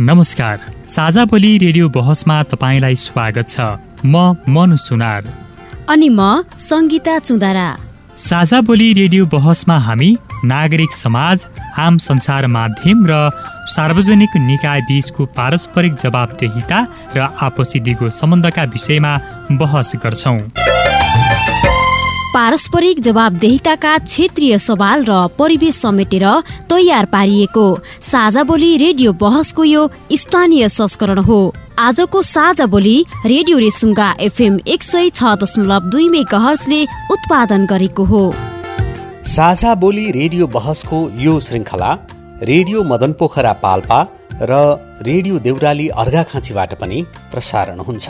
नमस्कार। साझा बोली रेडियो बहसमा तपाईँलाई स्वागत छ। म मनु सुनार। अनि म सङ्गीता चुदारा। साझा बोली रेडियो बहसमा हामी नागरिक समाज आम संसार माध्यम र सार्वजनिक निकाय बीचको पारस्परिक जवाबदेहिता र आपसी दिगो सम्बन्धका विषयमा बहस गर्छौँ। पारस्परिक जवाबदेहिताका क्षेत्रीय सवाल र परिवेश समेटेर तयार पारिएको। साझा बोली रेडियो बहसको यो स्थानीय संस्करण हो। आजको साझा बोली रेडियो रेसुङ्गा एफएम एक सय छ दशमलव दुई मेगाहर्सले उत्पादन गरेको हो। साझा बोली रेडियो बहसको यो श्रृङ्खला रेडियो मदन पोखरा पाल्पा र रेडियो देउराली अर्घाखाँचीबाट पनि प्रसारण हुन्छ।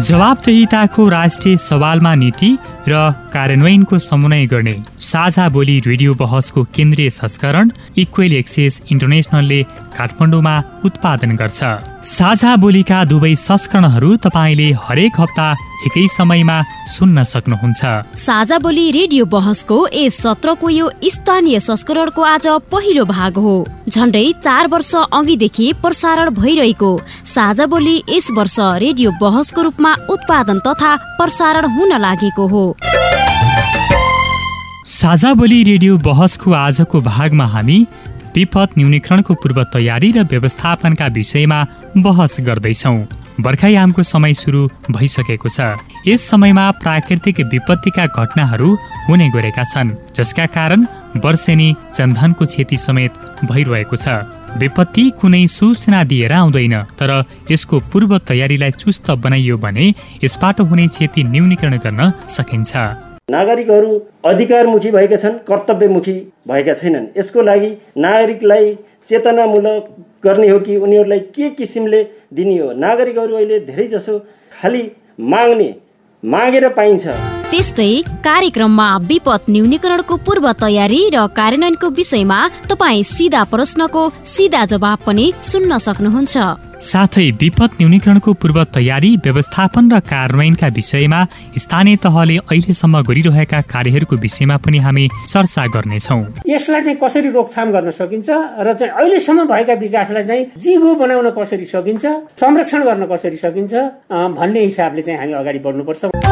जवाबदेहिताको राष्ट्रिय सवालमा नीति र कार्यान्वयनको समन्वय गर्ने साझा बोली रेडियो बहसको केन्द्रीय संस्करण इक्वेल एक्सेस इन्टरनेसनलले काठमाडौँमा उत्पादन गर्छ। साझा बोलीका दुवै संस्करणहरू तपाईँले हरेक हप्ता एकै समयमा सुन्न सक्नुहुन्छ। साझा बोली रेडियो बहसको यस सत्रको यो स्थानीय संस्करणको आज पहिलो भाग हो। झन्डै चार वर्ष अघिदेखि प्रसारण भइरहेको साझा बोली यस वर्ष रेडियो बहसको रूपमा उत्पादन तथा प्रसारण हुन लागेको हो। साझा रेडियो बहसको आजको भागमा हामी विपद न्यूनीकरणको पूर्व तयारी र व्यवस्थापनका विषयमा बहस गर्दैछौ। बर्खायामको समय सुरु भइसकेको छ। यस समयमा प्राकृतिक विपत्तिका घटनाहरू हुने गरेका छन् जसका कारण वर्षेनी जनधनको क्षति समेत भइरहेको छ। विपत्ति कुनै सूचना दिएर आउँदैन तर यसको पूर्व तयारीलाई चुस्त बनाइयो भने यसबाट हुने क्षति न्यूनीकरण गर्न सकिन्छ। नागरिकहरू अधिकारमुखी भएका छन् कर्तव्यमुखी भएका छैनन्। यसको लागि नागरिकलाई चेतनामूलक गर्ने हो कि उनीहरूलाई के किसिमले दिने हो? नागरिकहरू अहिले धेरै जसो खालि माग्ने मागेर पाइन्छ। त्यस्तै कार्यक्रममा विपद न्यूनीकरणको पूर्व तयारी र कार्यान्वयनको विषयमा तपाईँ सिधा प्रश्नको सिधा जवाब पनि सुन्न सक्नुहुन्छ। साथै विपद न्यूनीकरणको पूर्व तयारी व्यवस्थापन र कार्यान्वयनका विषयमा स्थानीय तहले अहिलेसम्म गरिरहेका कार्यहरूको विषयमा पनि हामी चर्चा गर्नेछौ। यसलाई चाहिँ कसरी रोकथाम गर्न सकिन्छ र चाहिँ अहिलेसम्म भएका विकासलाई चाहिँ जिगो बनाउन कसरी सकिन्छ संरक्षण गर्न कसरी सकिन्छ भन्ने हिसाबले चाहिँ हामी अगाडि बढ्नुपर्छ।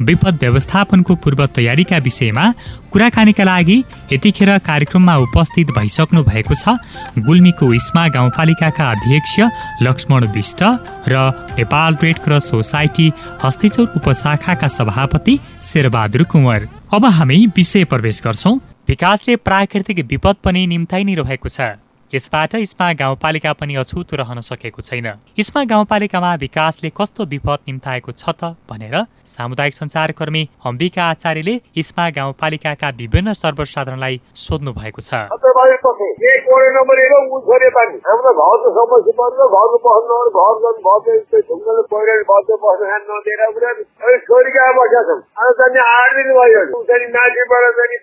विपद व्यवस्थापनको पूर्व तयारीका विषयमा कुराकानीका लागि यतिखेर कार्यक्रममा उपस्थित भइसक्नु भएको छ गुल्मीको इस्मा गाउँपालिकाका अध्यक्ष लक्ष्मण विष्ट र Nepal red cross society Hastichaur उपशाखाका सभापति शेरबहादुर कुँवर। अब हामी विषय प्रवेश गर्छौँ। विकासले प्राकृतिक विपद पनि निम्ताइ नै रहेको छ। यसबाट इस्मा गाउँपालिका पनि अछुतो रहन सकेको छैन। इस्मा गाउँपालिकामा विकासले कस्तो विपद निम्ताएको छ त भनेर सामुदायिक सञ्चारकर्मी अम्बिका आचार्यले इस्मा गाउँपालिकाका विभिन्न सर्वसाधारणलाई सोध्नु भएको छ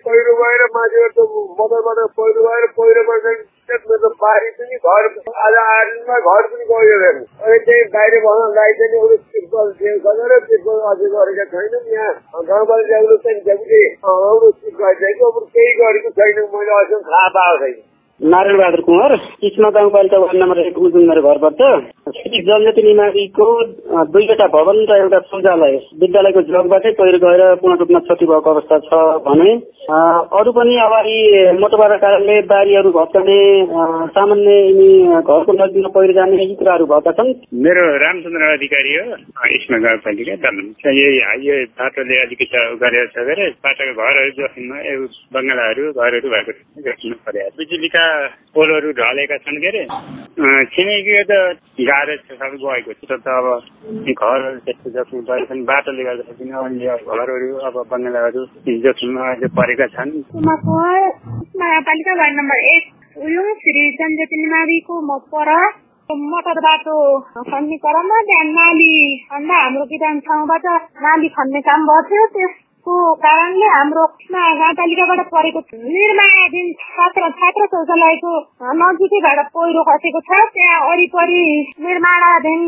पहिरो गएर माथिबाट मदरबाट पहिरो गएर चाहिँ मेरो बारी पनि घर आज आठ घर पनि गयो अहिले चाहिँ बाहिर बस्नलाई चाहिँ अरू तिर्पल सकेर तिर्पल अझै गरेका छैनन् यहाँ। चाहिँ जहिले। अरू गरिदिएको अब केही गरेको छैन। मैले अहिलेसम्म थाहा पाएको छैन। नारायण बहादुर कुमार इस्मा गाउँपालिका वार्ड नम्बर एक उजुङ मेरो घर पर्छ जनजाति निमाविको दुईवटा भवन र एउटा शौचालय विद्यालयको जगबाटै पहिरो गएर पूर्ण रूपमा क्षति भएको अवस्था छ भने अरू पनि अब यी मोटोबाटो कारणले बारीहरू भत्काउने सामान्य यिनी घरको नजिकमा पहिरो जाने यी कुराहरू भएका छन्। मेरो रामचन्द्र अधिकारी हो इस्मा गाउँपालिका यो बाटोले अलिकति गरेर छ बाटोको घरहरू जोखिममा बङ्गालाहरू घरहरू भएको बिजुलीका पोलहरू ढलेका छन् के अरे? छिमेकीको त गाह्रो छ सबै गएको छ। त अब घरहरू त्यस्तो जोखिम परेका छन् बाटोले गर्दाखेरि अन्य घरहरू अब बङ्गलाहरू जोखिममा परेका छन्। वार्ड नम्बर मोटर बाटो खन्ने क्रममा त्यहाँ नाली खन्दा हाम्रो विधान ठाउँबाट नाली खन्ने काम गर्थ्यो। त्यस को कारणले हाम्रो गाउँपालिकाबाट परेको निर्माणाधीन छात्र छात्र शौचालयको नजिकैबाट पहिरो खसेको छ त्यहाँ वरिपरि निर्माणाधीन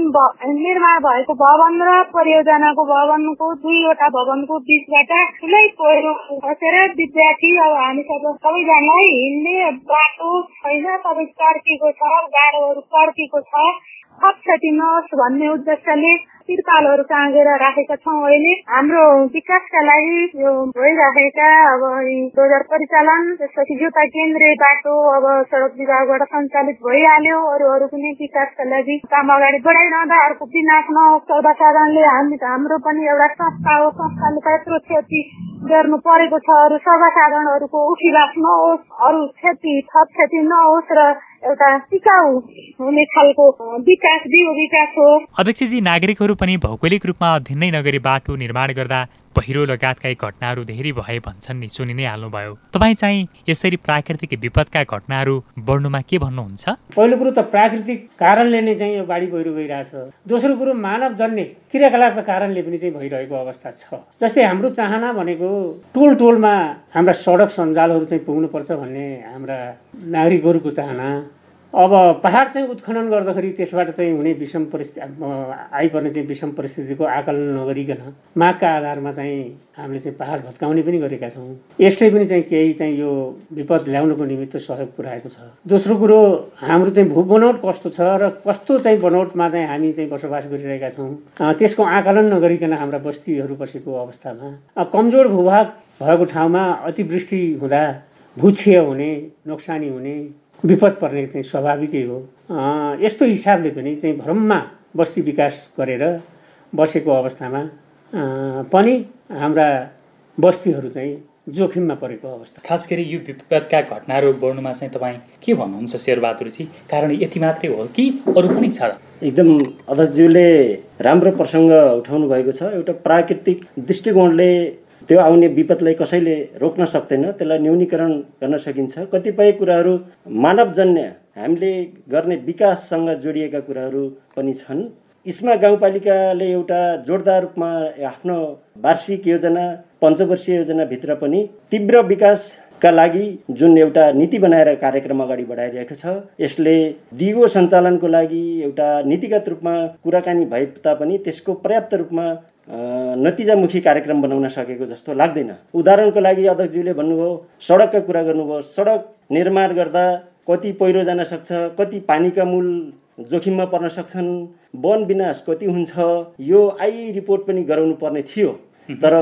निर्माण भएको भवन र परियोजनाको भवनको दुईवटा भवनको बिचबाट ठुलै पहिरो खसेर विद्यार्थी अब हामी सब सबैजनालाई हिँड्ने बाटो छैन सबै कर्किएको छ गाडोहरू कर्किएको छ थप क्षति नहोस् भन्ने उद्देश्यले तिरपालहरू टाँगेर राखेका छौँ अहिले। हाम्रो विकासका लागि यो भइराखेका अब बजार परिचालन त्यसपछि जुता केन्द्रीय बाटो अब सडक विभागबाट सञ्चालित भइहाल्यो। अरू अरू पनि विकासका लागि काम अगाडि बढाइरहँदा अर्को नहोस् सर्वसाधारणले हामी हाम्रो पनि एउटा संस्था हो। संस्थाले यत्रो क्षति गर्नु परेको छ। अरू सर्वसाधारणहरूको उठिवास नहोस्। अरू क्षति थप क्षति नहोस् र एउटा टिकाउ हुने खालको विकास विकास हो अध्यक्षजी नागरिकहरू पनि भौगोलिक रूपमा अध्ययन नै नगरी बाटो निर्माण गर्दा पहिरो लगायतका घटनाहरू धेरै भए भन्छन् नि सुनि नै हाल्नुभयो। तपाईँ चाहिँ यसरी प्राकृतिक विपदका घटनाहरू बढ्नुमा के भन्नुहुन्छ? पहिलो कुरो त प्राकृतिक कारणले नै चाहिँ यो बाढी पहिरो गइरहेछ दोस्रो कुरो मानव जन्ने क्रियाकलापका कारणले पनि चाहिँ भइरहेको अवस्था छ। जस्तै हाम्रो चाहना भनेको टोल टोलमा हाम्रा सडक सञ्जालहरू चाहिँ पुग्नुपर्छ भन्ने हाम्रा नागरिकहरूको चाहना अब पहाड चाहिँ उत्खनन गर्दाखेरि त्यसबाट चाहिँ हुने विषम परिस्थिति आइपर्ने चाहिँ विषम परिस्थितिको आकलन नगरिकन मागका आधारमा चाहिँ हामीले चाहिँ पहाड भत्काउने पनि गरेका छौँ। यसले पनि चाहिँ केही चाहिँ यो विपद ल्याउनुको निमित्त सहयोग पुऱ्याएको छ। दोस्रो कुरो हाम्रो चाहिँ भू बनौट कस्तो छ र कस्तो चाहिँ बनौटमा चाहिँ हामी चाहिँ बसोबास गरिरहेका छौँ त्यसको आकलन नगरिकन हाम्रा बस्तीहरू बसेको अवस्थामा कमजोर भूभाग भएको ठाउँमा अतिवृष्टि हुँदा भूक्षय हुने नोक्सानी हुने विपद पर्ने चाहिँ स्वाभाविकै हो। यस्तो हिसाबले पनि चाहिँ भ्रममा बस्ती विकास गरेर बसेको अवस्थामा पनि हाम्रा बस्तीहरू चाहिँ जोखिममा परेको अवस्था। खास गरी यो विपदका घटनाहरू बढ्नुमा चाहिँ तपाईँ के भन्नुहुन्छ शेरबहादुरजी? कारण यति मात्रै हो कि अरू पनि छ? एकदम अध्यक्षज्यूले राम्रो प्रसङ्ग उठाउनु भएको छ। एउटा प्राकृतिक दृष्टिकोणले त्यो आउने विपदलाई कसैले रोक्न सक्दैन त्यसलाई न्यूनीकरण गर्न सकिन्छ। कतिपय कुराहरू मानवजन्य हामीले गर्ने विकाससँग जोडिएका कुराहरू पनि छन्। इस्मा गाउँपालिकाले एउटा जोडदार रूपमा आफ्नो वार्षिक योजना पञ्चवर्षीय योजनाभित्र पनि तीव्र विकासका लागि जुन एउटा नीति बनाएर कार्यक्रम अगाडि बढाइरहेको छ यसले दिगो सञ्चालनको लागि एउटा नीतिगत रूपमा कुराकानी भए तापनि त्यसको पर्याप्त रूपमा नतिजामुखी कार्यक्रम बनाउन सकेको जस्तो लाग्दैन। उदाहरणको लागि अध्यक्षज्यूले भन्नुभयो सडकका कुरा गर्नुभयो। सडक निर्माण गर्दा कति पहिरो जान सक्छ कति पानीका मूल जोखिममा पर्न सक्छन् वन विनाश कति हुन्छ यो आई रिपोर्ट पनि गराउनु पर्ने थियो। तर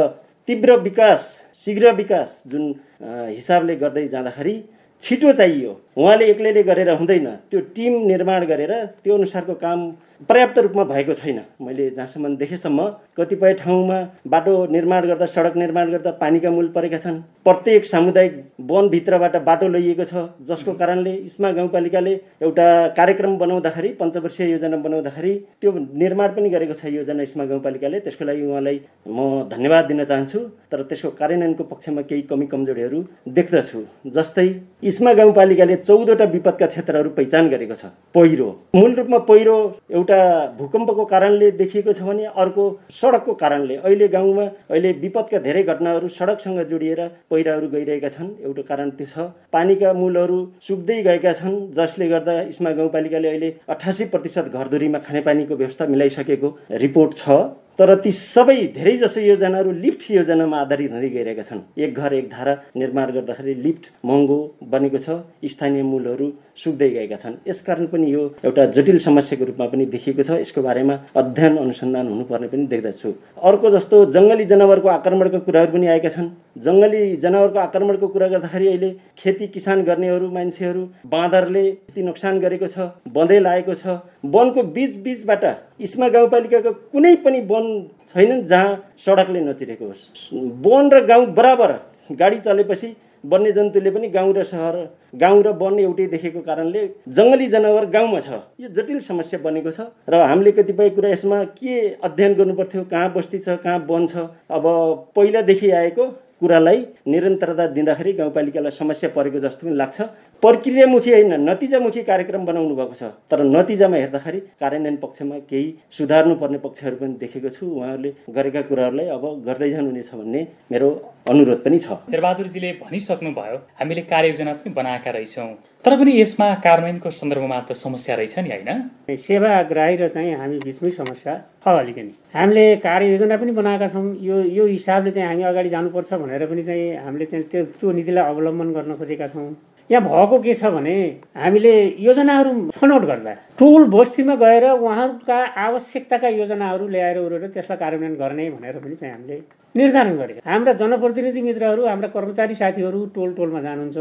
तीव्र विकास शीघ्र विकास जुन हिसाबले गर्दै जाँदाखेरि छिटो चाहियो। उहाँले एक्लैले गरेर हुँदैन। त्यो टिम निर्माण गरेर त्यो अनुसारको काम पर्याप्त रूपमा भएको छैन। मैले जहाँसम्म देखेसम्म कतिपय ठाउँमा बाटो निर्माण गर्दा सडक निर्माण गर्दा पानीका मूल परेका छन्। प्रत्येक सामुदायिक वनभित्रबाट बाटो लैएको छ जसको कारणले इस्मा गाउँपालिकाले एउटा कार्यक्रम बनाउँदाखेरि पञ्चवर्षीय योजना बनाउँदाखेरि त्यो निर्माण पनि गरेको छ योजना इस्मा गाउँपालिकाले। त्यसको लागि उहाँलाई म धन्यवाद दिन चाहन्छु तर त्यसको कार्यान्वयनको पक्षमा केही कमी कमजोरीहरू देख्दछु। जस्तै इस्मा गाउँपालिकाले चौधवटा विपदका क्षेत्रहरू पहिचान गरेको छ। पहिरो। मूल रूपमा पहिरो एउटा एउटा भूकम्पको कारणले देखिएको छ भने अर्को सडकको कारणले। अहिले गाउँमा अहिले विपदका धेरै घटनाहरू सडकसँग जोडिएर पहिराहरू गइरहेका छन्। एउटा कारण त्यो छ पानीका मूलहरू सुक्दै गएका छन् जसले गर्दा इस्मा गाउँपालिकाले अहिले अठासी प्रतिशत घरधुरीमा खानेपानीको व्यवस्था मिलाइसकेको रिपोर्ट छ। तर ती सबै धेरै जसो योजनाहरू लिफ्ट योजनामा आधारित हुँदै गइरहेका छन्। एक घर एक धारा निर्माण गर्दाखेरि लिफ्ट महँगो बनेको छ स्थानीय मूलहरू सुक्दै गएका छन्। यसकारण पनि यो एउटा जटिल समस्याको रूपमा पनि देखिएको छ। यसको बारेमा अध्ययन अनुसन्धान हुनुपर्ने पनि देख्दछु। अर्को जस्तो जङ्गली जनावरको आक्रमणका कुराहरू पनि आएका छन्। जङ्गली जनावरको आक्रमणको कुरा गर्दाखेरि अहिले खेती किसान गर्नेहरू मान्छेहरू बाँदरले यति नोक्सान गरेको छ बँधै लागेको छ। वनको बिच बिचबाट इस्मा गाउँपालिकाको कुनै पनि वन छैनन् जहाँ सडकले नचिरेको होस्। वन र गाउँ बराबर। गाडी चलेपछि वन्यजन्तुले पनि गाउँ र सहर गाउँ र वन एउटै देखेको कारणले जङ्गली जनावर गाउँमा छ। यो जटिल समस्या बनेको छ र हामीले कतिपय कुरा यसमा के अध्ययन गर्नुपर्थ्यो कहाँ बस्ती छ कहाँ वन छ अब पहिलादेखि आएको कुरालाई निरन्तरता दिँदाखेरि गाउँपालिकालाई समस्या परेको जस्तो पनि लाग्छ। प्रक्रियामुखी होइन नतिजामुखी कार्यक्रम बनाउनु भएको छ। तर नतिजामा हेर्दाखेरि कार्यान्वयन पक्षमा केही सुधार्नुपर्ने पक्षहरू पनि देखेको छु। उहाँहरूले गरेका कुराहरूलाई अब गर्दै जानुहुनेछ भन्ने मेरो अनुरोध पनि छ। शेरबहादुरजीले भनिसक्नुभयो हामीले कार्ययोजना पनि बनाएका रहेछौँ। तर पनि यसमा कार्यान्वयनको सन्दर्भमा त समस्या रहेछ नि होइन? सेवाग्राही र चाहिँ हामी बिचमै समस्या छ अलिकति। हामीले कार्ययोजना पनि बनाएका छौँ। यो यो हिसाबले चाहिँ हामी अगाडि जानुपर्छ भनेर पनि चाहिँ हामीले चाहिँ त्यो त्यो नीतिलाई अवलम्बन गर्न खोजेका छौँ। यहाँ भएको के छ भने हामीले योजनाहरू छनौट गर्दा टोल बस्तीमा गएर उहाँहरूका आवश्यकताका योजनाहरू ल्याएर उरेर त्यसलाई कार्यान्वयन गर्ने भनेर पनि चाहिँ हामीले निर्धारण गरेका। हाम्रा जनप्रतिनिधि मित्रहरू हाम्रा कर्मचारी साथीहरू टोल टोलमा जानुहुन्छ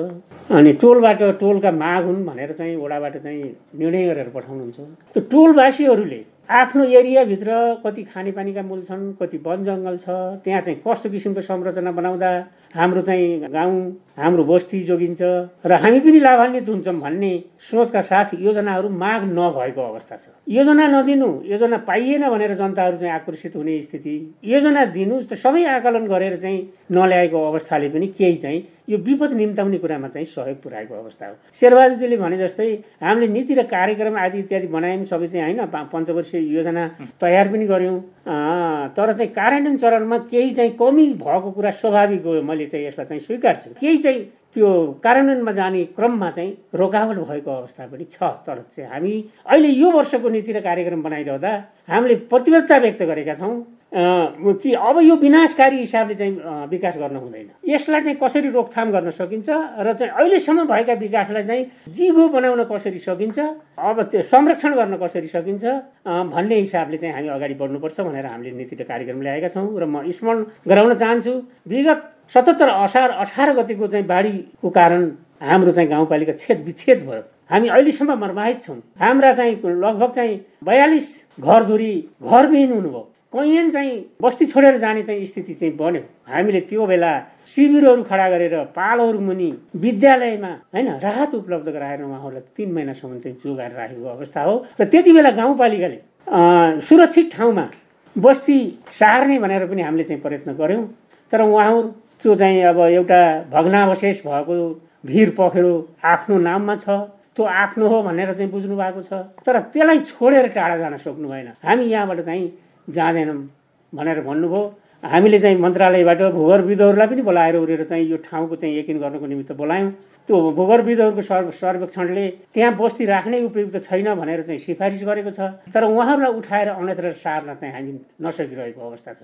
अनि टोलबाट टोलका माग हुन् भनेर चाहिँ वडाबाट चाहिँ निर्णय गरेर पठाउनुहुन्छ। त्यो टोलवासीहरूले आफ्नो एरियाभित्र कति खानेपानीका मूल छन् कति वन जङ्गल छ त्यहाँ चाहिँ कस्तो किसिमको संरचना बनाउँदा हाम्रो चाहिँ गाउँ हाम्रो बस्ती जोगिन्छ र हामी पनि लाभान्वित हुन्छौँ भन्ने सोचका साथ योजनाहरू माग नभएको अवस्था छ। योजना नदिनु योजना पाइएन भनेर जनताहरू चाहिँ आकर्षित हुने स्थिति योजना दिनु सबै आकलन गरेर चाहिँ नल्याएको अवस्थाले पनि केही चाहिँ यो विपद निम्ताउने कुरामा चाहिँ सहयोग पुऱ्याएको अवस्था हो। शेरबहादुरजीले भने जस्तै हामीले नीति र कार्यक्रम आदि इत्यादि बनायौँ सबै चाहिँ होइन पञ्चवर्षीय योजना तयार पनि गऱ्यौँ। तर चाहिँ कार्यान्वयन चरणमा केही चाहिँ कमी भएको कुरा स्वाभाविक हो मैले चाहिँ यसलाई चाहिँ स्वीकार्छु केही चाहिँ त्यो कार्यान्वयनमा जाने क्रममा चाहिँ रोकावट भएको अवस्था पनि छ। तर चाहिँ हामी अहिले यो वर्षको नीति र कार्यक्रम बनाइरहँदा हामीले प्रतिबद्धता व्यक्त गरेका छौँ कि अब यो विनाशकारी हिसाबले चाहिँ विकास गर्न हुँदैन। यसलाई चाहिँ कसरी रोकथाम गर्न सकिन्छ र चाहिँ अहिलेसम्म भएका विकासलाई चाहिँ जिगो बनाउन कसरी सकिन्छ अब त्यो संरक्षण गर्न कसरी सकिन्छ भन्ने हिसाबले चाहिँ हामी अगाडि बढ्नुपर्छ भनेर हामीले नीति र कार्यक्रम ल्याएका छौँ। र म स्मरण गराउन चाहन्छु विगत सतहत्तर असार अठार गतिको चाहिँ बाढीको कारण हाम्रो चाहिँ गाउँपालिका छेद विच्छेद भयो। हामी अहिलेसम्म मर्माहित छौँ। हाम्रा चाहिँ लगभग चाहिँ बयालिस घरधुरी घरविहीन हुनुभयो। कैयन चाहिँ बस्ती छोडेर जाने चाहिँ स्थिति चाहिँ बन्यो। हामीले त्यो बेला शिविरहरू खडा गरेर पालहरू मुनि विद्यालयमा होइन राहत उपलब्ध गराएर उहाँहरूलाई तिन महिनासम्म चाहिँ जोगाएर राखेको अवस्था हो। र त्यति बेला गाउँपालिकाले सुरक्षित ठाउँमा बस्ती सार्ने भनेर पनि हामीले चाहिँ प्रयत्न गऱ्यौँ। तर उहाँहरू त्यो चाहिँ अब एउटा भग्नावशेष भएको भिर पखेरो आफ्नो नाममा छ। त्यो आफ्नो हो भनेर चाहिँ बुझ्नु भएको छ। तर त्यसलाई छोडेर टाढा जान सक्नु भएन। हामी यहाँबाट चाहिँ जाँदैनौँ भनेर भन्नुभयो। हामीले चाहिँ मन्त्रालयबाट भूगर्भविदहरूलाई पनि बोलाएर उरेर चाहिँ यो ठाउँको चाहिँ यकिन गर्नको निमित्त बोलायौँ। त्यो भूगर्भविदहरूको सर्व सर्वेक्षणले त्यहाँ बस्ती राख्नै उपयुक्त छैन भनेर चाहिँ सिफारिस गरेको छ। तर उहाँहरूलाई उठाएर अन्यत्र सार्न चाहिँ हामी नसकिरहेको अवस्था छ।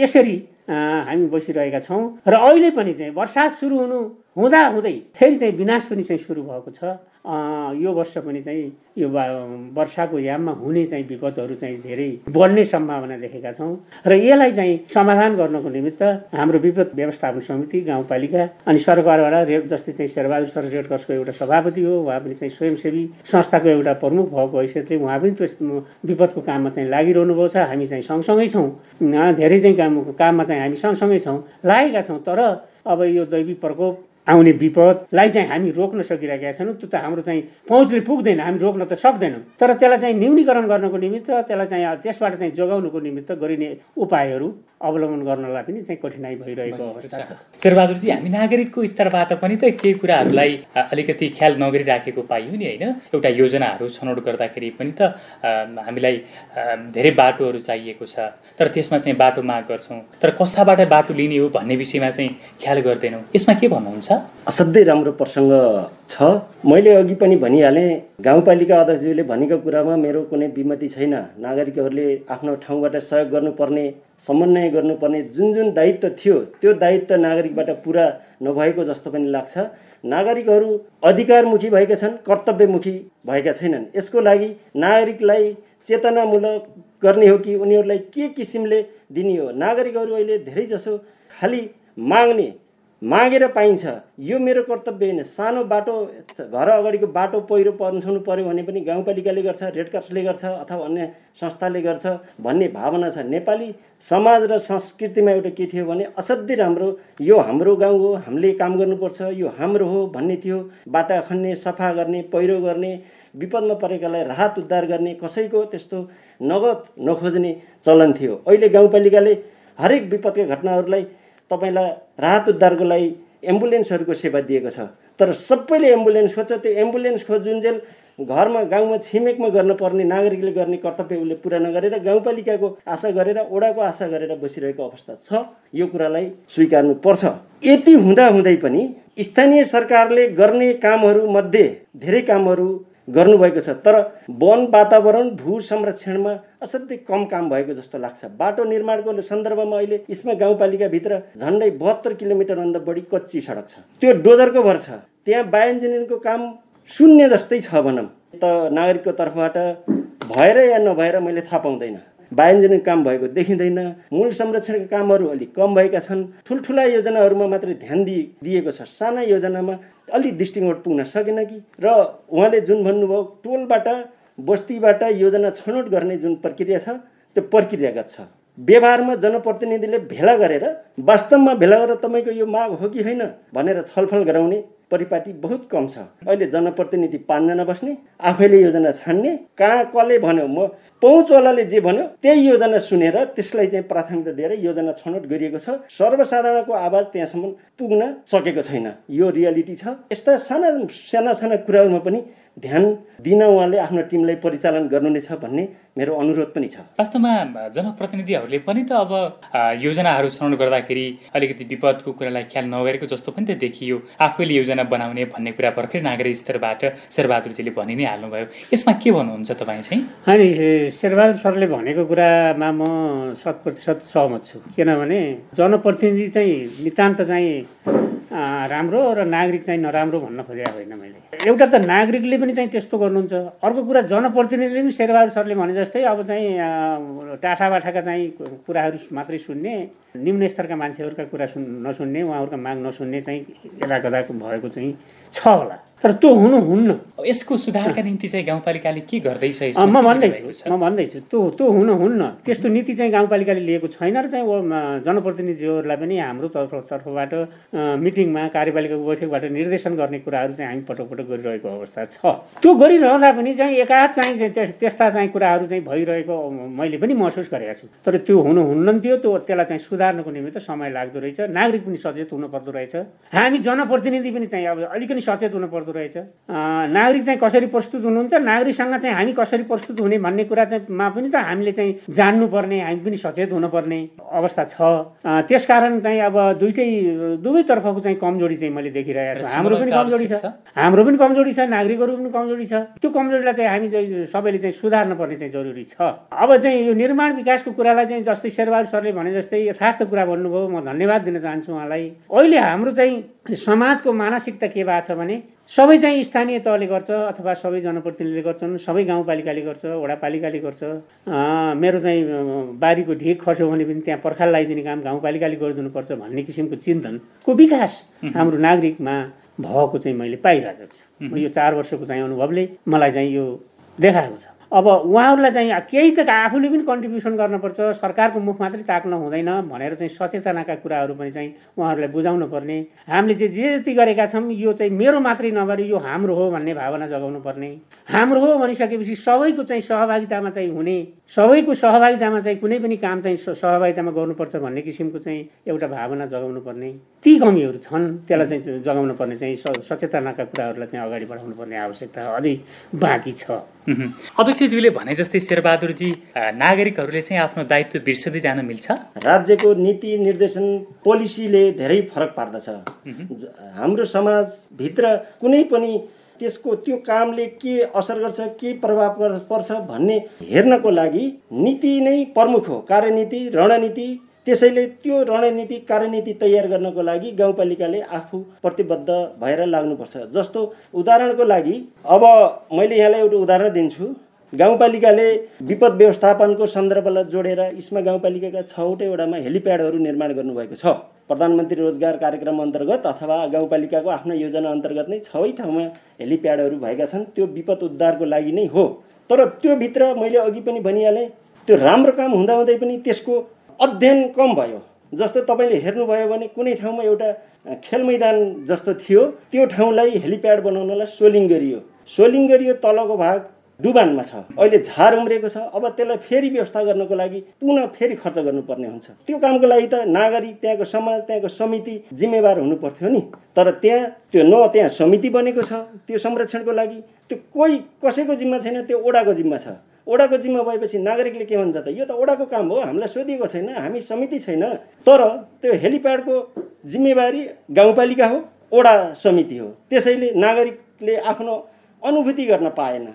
यसरी हामी बसिरहेका छौँ। र अहिले पनि चाहिँ बर्सात सुरु हुनु हुँदा हुँदै फेरि चाहिँ विनाश पनि चाहिँ सुरु भएको छ। यो वर्ष पनि चाहिँ यो वर्षाको याममा हुने चाहिँ विपदहरू चाहिँ धेरै बढ्ने सम्भावना देखेका छौँ। र यसलाई चाहिँ समाधान गर्नको निमित्त हाम्रो विपद व्यवस्थापन समिति गाउँपालिका अनि सरकारबाट रेड जस्तै चाहिँ शेरबहादुर सर रेड क्रसको एउटा सभापति हो उहाँ पनि चाहिँ स्वयंसेवी संस्थाको एउटा प्रमुख भएको हैसियतले उहाँ पनि त्यस विपदको काममा चाहिँ लागिरहनु भएको छ। हामी चाहिँ सँगसँगै छौँ। धेरै चाहिँ काम काममा चाहिँ हामी सँगसँगै छौँ लागेका छौँ तर अब यो दैविक प्रकोप आउने विपदलाई चाहिँ हामी रोक्न सकिरहेका छैनौँ। त्यो त हाम्रो चाहिँ पहुँचले पुग्दैन हामी रोक्न त सक्दैनौँ। तर त्यसलाई चाहिँ न्यूनीकरण गर्नको निमित्त त्यसलाई चाहिँ त्यसबाट चाहिँ जोगाउनुको निमित्त गरिने उपायहरू अवलम्बन गर्नलाई पनि चाहिँ कठिनाइ भइरहेको अवस्था छ। शेरबहादुरजी हामी नागरिकको स्तरबाट पनि त केही कुराहरूलाई अलिकति ख्याल नगरिराखेको पाइयो नि होइन? एउटा योजनाहरू छनौट गर्दाखेरि पनि त हामीलाई धेरै बाटोहरू चाहिएको छ। तर त्यसमा चाहिँ बाटो माग गर्छौँ। तर कसाबाट बाटो लिने हो भन्ने विषयमा चाहिँ ख्याल गर्दैनौँ। यसमा के भन्नुहुन्छ? असाध्यै राम्रो प्रसङ्ग छ। मैले अघि पनि भनिहालेँ गाउँपालिका अध्यक्षज्यूले भनेको कुरामा मेरो कुनै विमति छैन। नागरिकहरूले आफ्नो ठाउँबाट सहयोग गर्नुपर्ने समन्वय गर्नुपर्ने जुन जुन दायित्व थियो त्यो दायित्व नागरिकबाट पुरा नभएको जस्तो पनि लाग्छ। नागरिकहरू अधिकारमुखी भएका छन् कर्तव्यमुखी भएका छैनन्। यसको लागि नागरिकलाई चेतनामूलक गर्ने हो कि उनीहरूलाई के किसिमले दिने हो? नागरिकहरू अहिले धेरै जसो खालि माग्ने मागेर पाइन्छ। यो मेरो कर्तव्य होइन। सानो बाटो घर अगाडिको बाटो पहिरो पन्साउनु पऱ्यो भने पनि गाउँपालिकाले गर्छ रेड क्रसले गर्छ अथवा अन्य संस्थाले गर्छ भन्ने भावना छ। नेपाली समाज र संस्कृतिमा एउटा के थियो भने असाध्यै राम्रो। यो हाम्रो गाउँ हो हामीले काम गर्नुपर्छ यो हाम्रो हो भन्ने थियो। बाटा खन्ने सफा गर्ने पहिरो गर्ने विपदमा परेकालाई राहत उद्धार गर्ने कसैको त्यस्तो नगद नखोज्ने चलन थियो। अहिले गाउँपालिकाले हरेक विपदका घटनाहरूलाई तपाईँलाई राहत उद्धारको लागि एम्बुलेन्सहरूको सेवा दिएको छ। तर सबैले एम्बुलेन्स खोज्छ त्यो एम्बुलेन्स खोजुन्जेल घरमा गाउँमा छिमेकमा गर्नुपर्ने नागरिकले गर्ने कर्तव्य उसले पुरा नगरेर गाउँपालिकाको आशा गरेर ओडाको आशा गरेर बसिरहेको अवस्था छ। यो कुरालाई स्वीकार्नु पर्छ यति हुँदा हुँदै पनि स्थानीय सरकारले गर्ने कामहरू मध्ये धेरै कामहरू गर्नुभएको छ। तर वन वातावरण भू संरक्षणमा असाध्यै कम काम भएको जस्तो लाग्छ। बाटो निर्माणको सन्दर्भमा अहिले यसमा गाउँपालिकाभित्र झन्डै बहत्तर किलोमिटरभन्दा बढी कच्ची सडक छ। त्यो डोजरको भर छ। त्यहाँ बायोइन्जिनियरिङको काम शून्य जस्तै छ भनौँ। त नागरिकको तर्फबाट भएर या नभएर मैले थाहा पाउँदैन। बायोइन्जिनियरिङ काम भएको देखिँदैन। मूल संरक्षणका कामहरू अलिक कम भएका छन्। ठुल्ठुला योजनाहरूमा मात्रै ध्यान दिए दिएको छ। साना योजनामा अलिक दृष्टिकोण पुग्न सकेन कि? र उहाँले जुन भन्नुभयो टोलबाट बस्तीबाट योजना छनौट गर्ने जुन प्रक्रिया छ त्यो प्रक्रियागत छ। व्यवहारमा जनप्रतिनिधिले भेला गरेर वास्तवमा भेला गरेर तपाईँको यो माग हो कि होइन भनेर छलफल गराउने परिपाटी बहुत कम छ। अहिले जनप्रतिनिधि पाँचजना बस्ने आफैले योजना छान्ने कहाँ कसले भन्यो म पहुँचवालाले जे भन्यो त्यही योजना सुनेर त्यसलाई चाहिँ प्राथमिकता दिएर योजना छनौट गरिएको छ। सर्वसाधारणको आवाज त्यहाँसम्म पुग्न सकेको छैन। यो रियालिटी छ। यस्ता साना साना साना कुराहरूमा पनि ध्यान दिन उहाँले आफ्नो टिमलाई परिचालन गर्नु नै छ भन्ने मेरो अनुरोध पनि छ। वास्तवमा जनप्रतिनिधिहरूले पनि त अब योजनाहरू छनौट गर्दाखेरि अलिकति विपदको कुरालाई ख्याल नगरेको जस्तो पनि त देखियो। आफैले योजना बनाउने भन्ने कुरा भर्खरै नागरिक स्तरबाट शेरबहादुरजीले भनि नै हाल्नुभयो। यसमा के भन्नुहुन्छ तपाईँ चाहिँ? अनि शेरबहादुर सरले भनेको कुरामा म शत प्रतिशत सहमत छु। किनभने जनप्रतिनिधि चाहिँ नितान्त चाहिँ राम्रो र नागरिक चाहिँ नराम्रो भन्न खोजेको होइन मैले। एउटा त नागरिकले पनि चाहिँ त्यस्तो गर्नुहुन्छ। अर्को कुरा जनप्रतिनिधिले पनि शेरबहादुर सरले भने जस्तै अब चाहिँ टाठा बाठाका चाहिँ कुराहरू मात्रै सुन्ने निम्न स्तरका मान्छेहरूका कुरा सुन् नसुन्ने उहाँहरूका माग नसुन्ने चाहिँ यदाकदा भएको चाहिँ छ होला। तर त्यो हुनु हुन्न। यसको सुधारका निम्ति चाहिँ गाउँपालिकाले के गर्दैछ म भन्दैछु म भन्दैछु। त्यो त्यो हुन हुन्न। त्यस्तो नीति चाहिँ गाउँपालिकाले लिएको छैन र चाहिँ जनप्रतिनिधिहरूलाई पनि हाम्रो तर्फ तर्फबाट मिटिङमा कार्यपालिकाको बैठकबाट निर्देशन गर्ने कुराहरू चाहिँ हामी पटक पटक गरिरहेको अवस्था छ। त्यो गरिरहँदा पनि चाहिँ एकाध चाहिँ त्यस्ता चाहिँ कुराहरू चाहिँ भइरहेको मैले पनि महसुस गरेको छु। तर त्यो हुनु हुन्न थियो त्यो त्यसलाई चाहिँ सुधार्नको निमित्त समय लाग्दो रहेछ। नागरिक पनि सचेत हुनु पर्दो रहेछ। हामी जनप्रतिनिधि पनि चाहिँ अब अलिकति सचेत हुनु पर्दो रहेछ। नागरिक चाहिँ कसरी प्रस्तुत हुनुहुन्छ? नागरिकसँग चाहिँ हामी कसरी प्रस्तुत हुने भन्ने कुरा चाहिँ मा पनि त हामीले चाहिँ जान्नुपर्ने हामी पनि सचेत हुनुपर्ने अवस्था छ। त्यसकारण चाहिँ अब दुइटै दुवैतर्फको चाहिँ कमजोरी चाहिँ मैले देखिरहेको छु। हाम्रो पनि कमजोरी छ। हाम्रो पनि कमजोरी छ नागरिकहरू पनि कमजोरी छ। त्यो कमजोरीलाई चाहिँ हामी चाहिँ सबैले चाहिँ सुधार्न पर्ने चाहिँ जरुरी छ। अब चाहिँ यो निर्माण विकासको कुरालाई चाहिँ जस्तै शेरबहादुर सरले भने जस्तै यथार्थ कुरा भन्नुभयो। म धन्यवाद दिन चाहन्छु उहाँलाई। अहिले हाम्रो चाहिँ समाजको मानसिकता के भएको छ भने सबै चाहिँ स्थानीय तहले गर्छ अथवा सबै जनप्रतिनिधिले गर्छन् सबै गाउँपालिकाले गर्छ वडापालिकाले गर्छ। मेरो चाहिँ बारीको ढिक खस्यो भने पनि त्यहाँ पर्खाल लगाइदिने काम गाउँपालिकाले गरिदिनुपर्छ भन्ने किसिमको चिन्तनको विकास हाम्रो नागरिकमा भएको चाहिँ मैले पाइरहेको छु। यो चार वर्षको चाहिँ अनुभवले मलाई चाहिँ यो देखाएको छ। अब उहाँहरूलाई चाहिँ केही त आफूले पनि कन्ट्रिब्युसन गर्नुपर्छ सरकारको मुख मात्रै ताक्न हुँदैन भनेर चाहिँ सचेतनाका कुराहरू पनि चाहिँ उहाँहरूलाई बुझाउनु पर्ने हामीले चाहिँ जे जति गरेका छौँ यो चाहिँ मेरो मात्रै नभएर यो हाम्रो हो भन्ने भावना जगाउनु पर्ने हाम्रो हो भनिसकेपछि सबैको चाहिँ सहभागितामा चाहिँ हुने सबैको सहभागितामा चाहिँ कुनै पनि काम चाहिँ सहभागितामा गर्नुपर्छ भन्ने किसिमको चाहिँ एउटा भावना जगाउनु पर्ने ती कमीहरू छन् त्यसलाई चाहिँ जगाउनु पर्ने चाहिँ सचेतनाका कुराहरूलाई चाहिँ अगाडि बढाउनु पर्ने आवश्यकता अझै बाँकी छ। अध्यक्ष अध्यक्षज्यूले भने जस्तै शेरबहादुरजी नागरिकहरूले चाहिँ आफ्नो दायित्व बिर्सदै जान मिल्छ? राज्यको नीति निर्देशन पोलिसीले धेरै फरक पार्दछ। हाम्रो समाजभित्र कुनै पनि त्यसको त्यो कामले के असर गर्छ के प्रभाव पर्छ भन्ने हेर्नको लागि नीति नै प्रमुख हो। कार्यनीति रणनीति त्यसैले त्यो रणनीति कार्यनीति तयार गर्नको लागि गाउँपालिकाले आफू प्रतिबद्ध भएर लाग्नुपर्छ। जस्तो उदाहरणको लागि अब मैले यहाँलाई एउटा उदाहरण दिन्छु। गाउँपालिकाले विपद व्यवस्थापनको सन्दर्भलाई जोडेर इस्मा गाउँपालिकाका छवटै वडामा हेलिप्याडहरू निर्माण गर्नुभएको छ। प्रधानमन्त्री रोजगार कार्यक्रम अन्तर्गत अथवा गाउँपालिकाको आफ्नो योजना अन्तर्गत नै छवै ठाउँमा हेलिप्याडहरू भएका छन् त्यो विपद उद्धारको लागि नै हो। तर त्योभित्र मैले अघि पनि भनिहालेँ त्यो राम्रो काम हुँदाहुँदै पनि त्यसको अध्ययन कम भयो। जस्तो तपाईँले हेर्नुभयो भने कुनै ठाउँमा एउटा खेल मैदान जस्तो थियो त्यो ठाउँलाई हेलिप्याड बनाउनलाई सोलिङ गरियो। सोलिङ गरियो तलको भाग डुबानमा छ। अहिले झार उम्रेको छ। अब त्यसलाई फेरि व्यवस्था गर्नको लागि पुनः फेरि खर्च गर्नुपर्ने हुन्छ। त्यो कामको लागि त नागरिक त्यहाँको समाज त्यहाँको समिति जिम्मेवार हुनु पर्थ्यो नि। तर त्यहाँ त्यो न त्यहाँ समिति बनेको छ त्यो संरक्षणको लागि त्यो कोही कसैको जिम्मा छैन त्यो ओडाको जिम्मा छ। ओडाको जिम्मा भएपछि नागरिकले के भन्छ त यो त ओडाको काम हो हामीलाई सोधिएको छैन हामी समिति छैन। तर त्यो हेलिप्याडको जिम्मेवारी गाउँपालिका हो ओडा समिति हो। त्यसैले नागरिकले आफ्नो अनुभूति गर्न पाएन।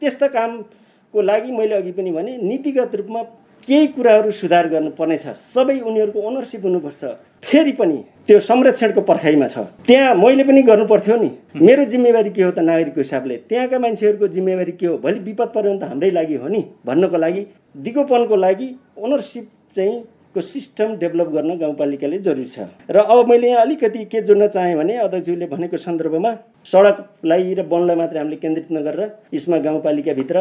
त्यस्ता कामको लागि मैले अघि पनि भने नीतिगत रूपमा केही कुराहरू सुधार गर्नुपर्नेछ सबै उनीहरूको ओनरसिप हुनुपर्छ। फेरि पनि त्यो संरक्षणको पर्खाइमा छ। त्यहाँ मैले पनि गर्नु पर्थ्यो नि मेरो जिम्मेवारी के हो त नागरिकको हिसाबले? त्यहाँका मान्छेहरूको जिम्मेवारी के हो? भोलि विपद पऱ्यो भने त हाम्रै लागि हो नि भन्नको लागि दिगोपनको लागि ओनरसिप चाहिँ को सिस्टम डेभलप गर्न गाउँपालिकाले जरुरी छ। र अब मैले यहाँ अलिकति के जोड्न चाहेँ भने अध्यक्षले भनेको सन्दर्भमा सडकलाई र वनलाई मात्रै हामीले केन्द्रित नगरेर यसमा गाउँपालिकाभित्र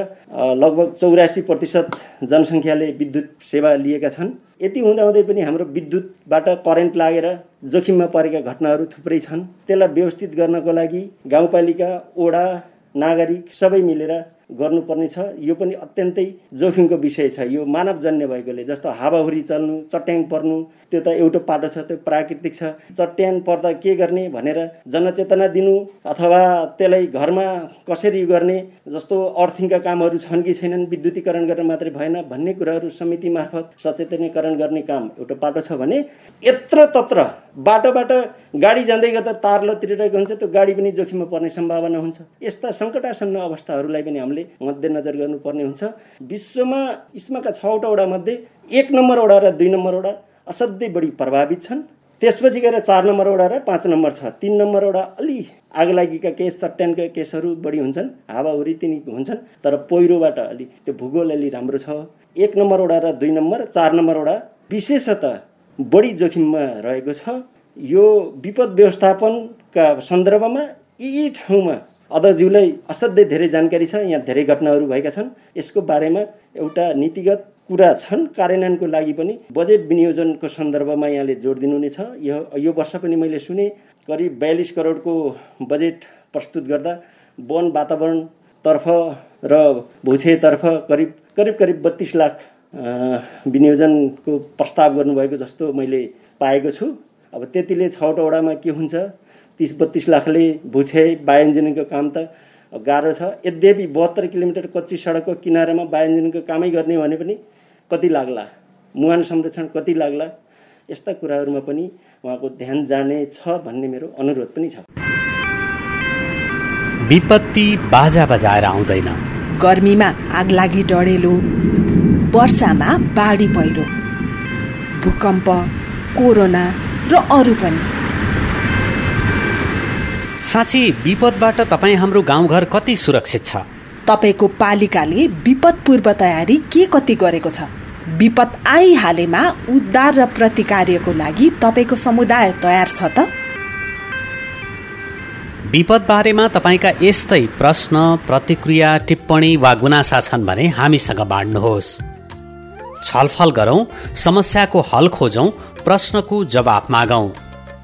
लगभग चौरासी प्रतिशत जनसङ्ख्याले विद्युत सेवा लिएका छन्। यति हुँदाहुँदै पनि हाम्रो विद्युतबाट करेन्ट लागेर जोखिममा परेका घटनाहरू थुप्रै छन्। त्यसलाई व्यवस्थित गर्नको लागि गाउँपालिका ओडा नागरिक सबै मिलेर गर्नुपर्ने छ यो पनि अत्यन्तै जोखिमको विषय छ। यो मानवजन्य भएकोले जस्तो हावाहुरी चल्नु चट्याङ पर्नु त्यो त एउटा पाटो छ त्यो प्राकृतिक छ। चट्याङ पर्दा के गर्ने भनेर जनचेतना दिनु अथवा त्यसलाई घरमा कसरी गर्ने जस्तो अर्थिङका कामहरू छन् कि छैनन् विद्युतीकरण गर्न मात्रै भएन भन्ने कुराहरू समिति मार्फत सचेतनीकरण गर्ने काम एउटा पाटो छ भने यत्र तत्र बाटोबाट गाडी जाँदै गर्दा तार लतिरहेको हुन्छ त्यो गाडी पनि जोखिममा पर्ने सम्भावना हुन्छ। यस्ता सङ्कटासन्न अवस्थाहरूलाई पनि हामीले मध्यनजर गर्नुपर्ने हुन्छ। विश्वमा इस्माका छवटा वडा मध्ये एक नम्बर वडा र दुई नम्बर वडा असाध्यै बढी प्रभावित छन्। त्यसपछि गएर चार नम्बर वडा र पाँच नम्बर छ। तिन नम्बर वडा अलि आगलागीका केस चट्यानका केसहरू बढी हुन्छन् हावाहुरी तिनी हुन्छन् तर पहिरोबाट अलि त्यो भूगोल अलि राम्रो छ। एक नम्बर वडा र दुई नम्बर चार नम्बर वडा विशेषतः बढी जोखिममा रहेको छ। यो विपद व्यवस्थापनका सन्दर्भमा यी ठाउँमा अदाज्यूलाई असाध्यै धेरै जानकारी छ यहाँ धेरै घटनाहरू भएका छन्। यसको बारेमा एउटा नीतिगत कुरा छन् कार्यान्वयनको लागि पनि बजेट विनियोजनको सन्दर्भमा यहाँले जोड दिनुहुनेछ। यो यो वर्ष पनि मैले सुने करिब बयालिस करोडको बजेट प्रस्तुत गर्दा वन वातावरणतर्फ र भुछेतर्फ करिब करिब करिब बत्तिस लाख विनियोजनको प्रस्ताव गर्नुभएको जस्तो मैले पाएको छु। अब त्यतिले छवटा वडामा के हुन्छ तिस बत्तिस लाखले भुछे बायोइन्जिनियरिङको काम त गाह्रो छ। यद्यपि बहत्तर किलोमिटर कच्ची सडकको किनारामा बायोइन्जिनियरिङको कामै गर्ने भने पनि कति लाग्ला? मुहान संरक्षण कति लाग्ला? यस्ता कुराहरूमा पनि उहाँको ध्यान जाने छ भन्ने मेरो अनुरोध पनि छ। विपत्ति बाजा बजाएर आउँदैन। गर्मीमा आगलागी डढेलो वर्षामा बाढी पहिरो भूकम्प कोरोना र अरू पनि। साँच्ची विपदबाट तपाईँ हाम्रो गाउँघर कति सुरक्षित छ? तपाईँको पालिकाले विपद पूर्व तयारी के कति गरेको छ? विपद आइहालेमा उद्धार र प्रतिकार्यको लागि तपाईँको समुदाय तयार छ त? विपद बारेमा तपाईँका यस्तै प्रश्न प्रतिक्रिया टिप्पणी वा गुनासा छन् भने हामीसँग बाँड्नुहोस्। छलफल गरौँ समस्याको हल खोजौँ प्रश्नको जवाफ मागौँ।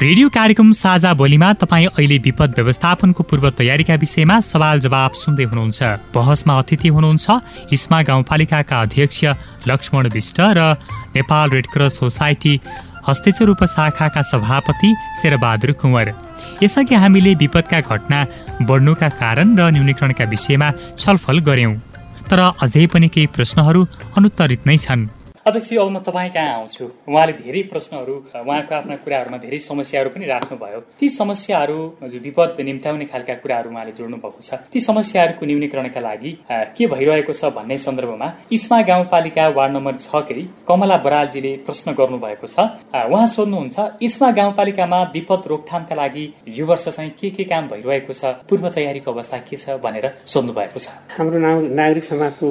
रेडियो कार्यक्रम साझा बोलीमा तपाईँ अहिले विपद व्यवस्थापनको पूर्व तयारीका विषयमा सवाल जवाब सुन्दै हुनुहुन्छ। बहसमा अतिथि हुनुहुन्छ इस्मा गाउँपालिकाका अध्यक्ष लक्ष्मण विष्ट र Nepal red cross society Hastechar उपशाखाका सभापति शेरबहादुर कुँवर। यसअघि हामीले विपदका घटना बढ्नुका कारण र न्यूनीकरणका विषयमा छलफल गर्यौं तर अझै पनि केही प्रश्नहरू अनुत्तरित नै छन्। अध्यक्ष अब म तपाईँ कहाँ आउँछु? उहाँले धेरै प्रश्नहरू उहाँको आफ्ना कुराहरूमा धेरै समस्याहरू पनि राख्नुभयो। ती समस्याहरू विपद निम्त्याउने खालका कुराहरू उहाँले जोड्नु भएको छ। ती समस्याहरूको न्यूनीकरणका लागि के भइरहेको छ भन्ने सन्दर्भमा इस्मा गाउँपालिका वार्ड नम्बर छकै कमला बरालजीले प्रश्न गर्नुभएको छ। उहाँ सोध्नुहुन्छ इस्मा गाउँपालिकामा विपद रोकथामका लागि यो वर्ष चाहिँ के के काम भइरहेको छ? पूर्व तयारीको अवस्था के छ भनेर सोध्नु भएको छ। हाम्रो नागरिक समाजको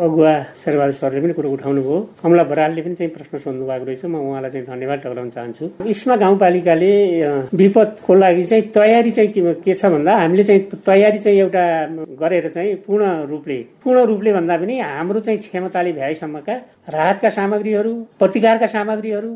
अगुवा सरले पनि कुरो उठाउनु कमला बरालले पनि चाहिँ प्रश्न सोध्नु भएको रहेछ। म उहाँलाई चाहिँ धन्यवाद टक्राउन चाहन्छु। इस्मा गाउँपालिकाले विपदको लागि चाहिँ तयारी चाहिँ के छ भन्दा हामीले चाहिँ तयारी चाहिँ एउटा गरेर चाहिँ पूर्ण रूपले पूर्ण रूपले भन्दा पनि हाम्रो चाहिँ क्षमताले भ्याएसम्मका राहतका सामग्रीहरू प्रतिकारका सामग्रीहरू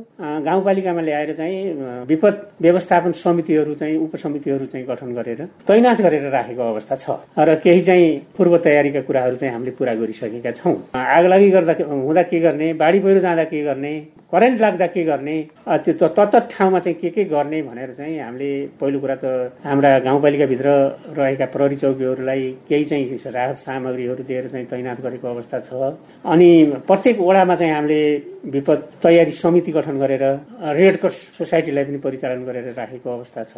गाउँपालिकामा ल्याएर चाहिँ विपद व्यवस्थापन समितिहरू चाहिँ उपसमितिहरू चाहिँ गठन गरेर तैनाथ गरेर राखेको अवस्था छ। र केही चाहिँ पूर्व तयारीका कुराहरू चाहिँ हामीले पूरा गरिसकेका छौँ। आगलागी गर्दा हुँदा के गर्ने? बाढी पहिरो जाँदा के गर्ने? करेन्ट लाग्दा के गर्ने? त्यो तत्त ठाउँमा चाहिँ के के गर्ने भनेर चाहिँ हामीले पहिलो कुरा त हाम्रा गाउँपालिकाभित्र रहेका प्रहरी चौकीहरूलाई केही चाहिँ राहत सामग्रीहरू दिएर चाहिँ तैनात गरेको अवस्था छ। अनि प्रत्येक वडामा चाहिँ हामीले विपद तयारी समिति गठन गरेर रेड क्रस सोसाइटीलाई पनि परिचालन गरेर राखेको अवस्था छ।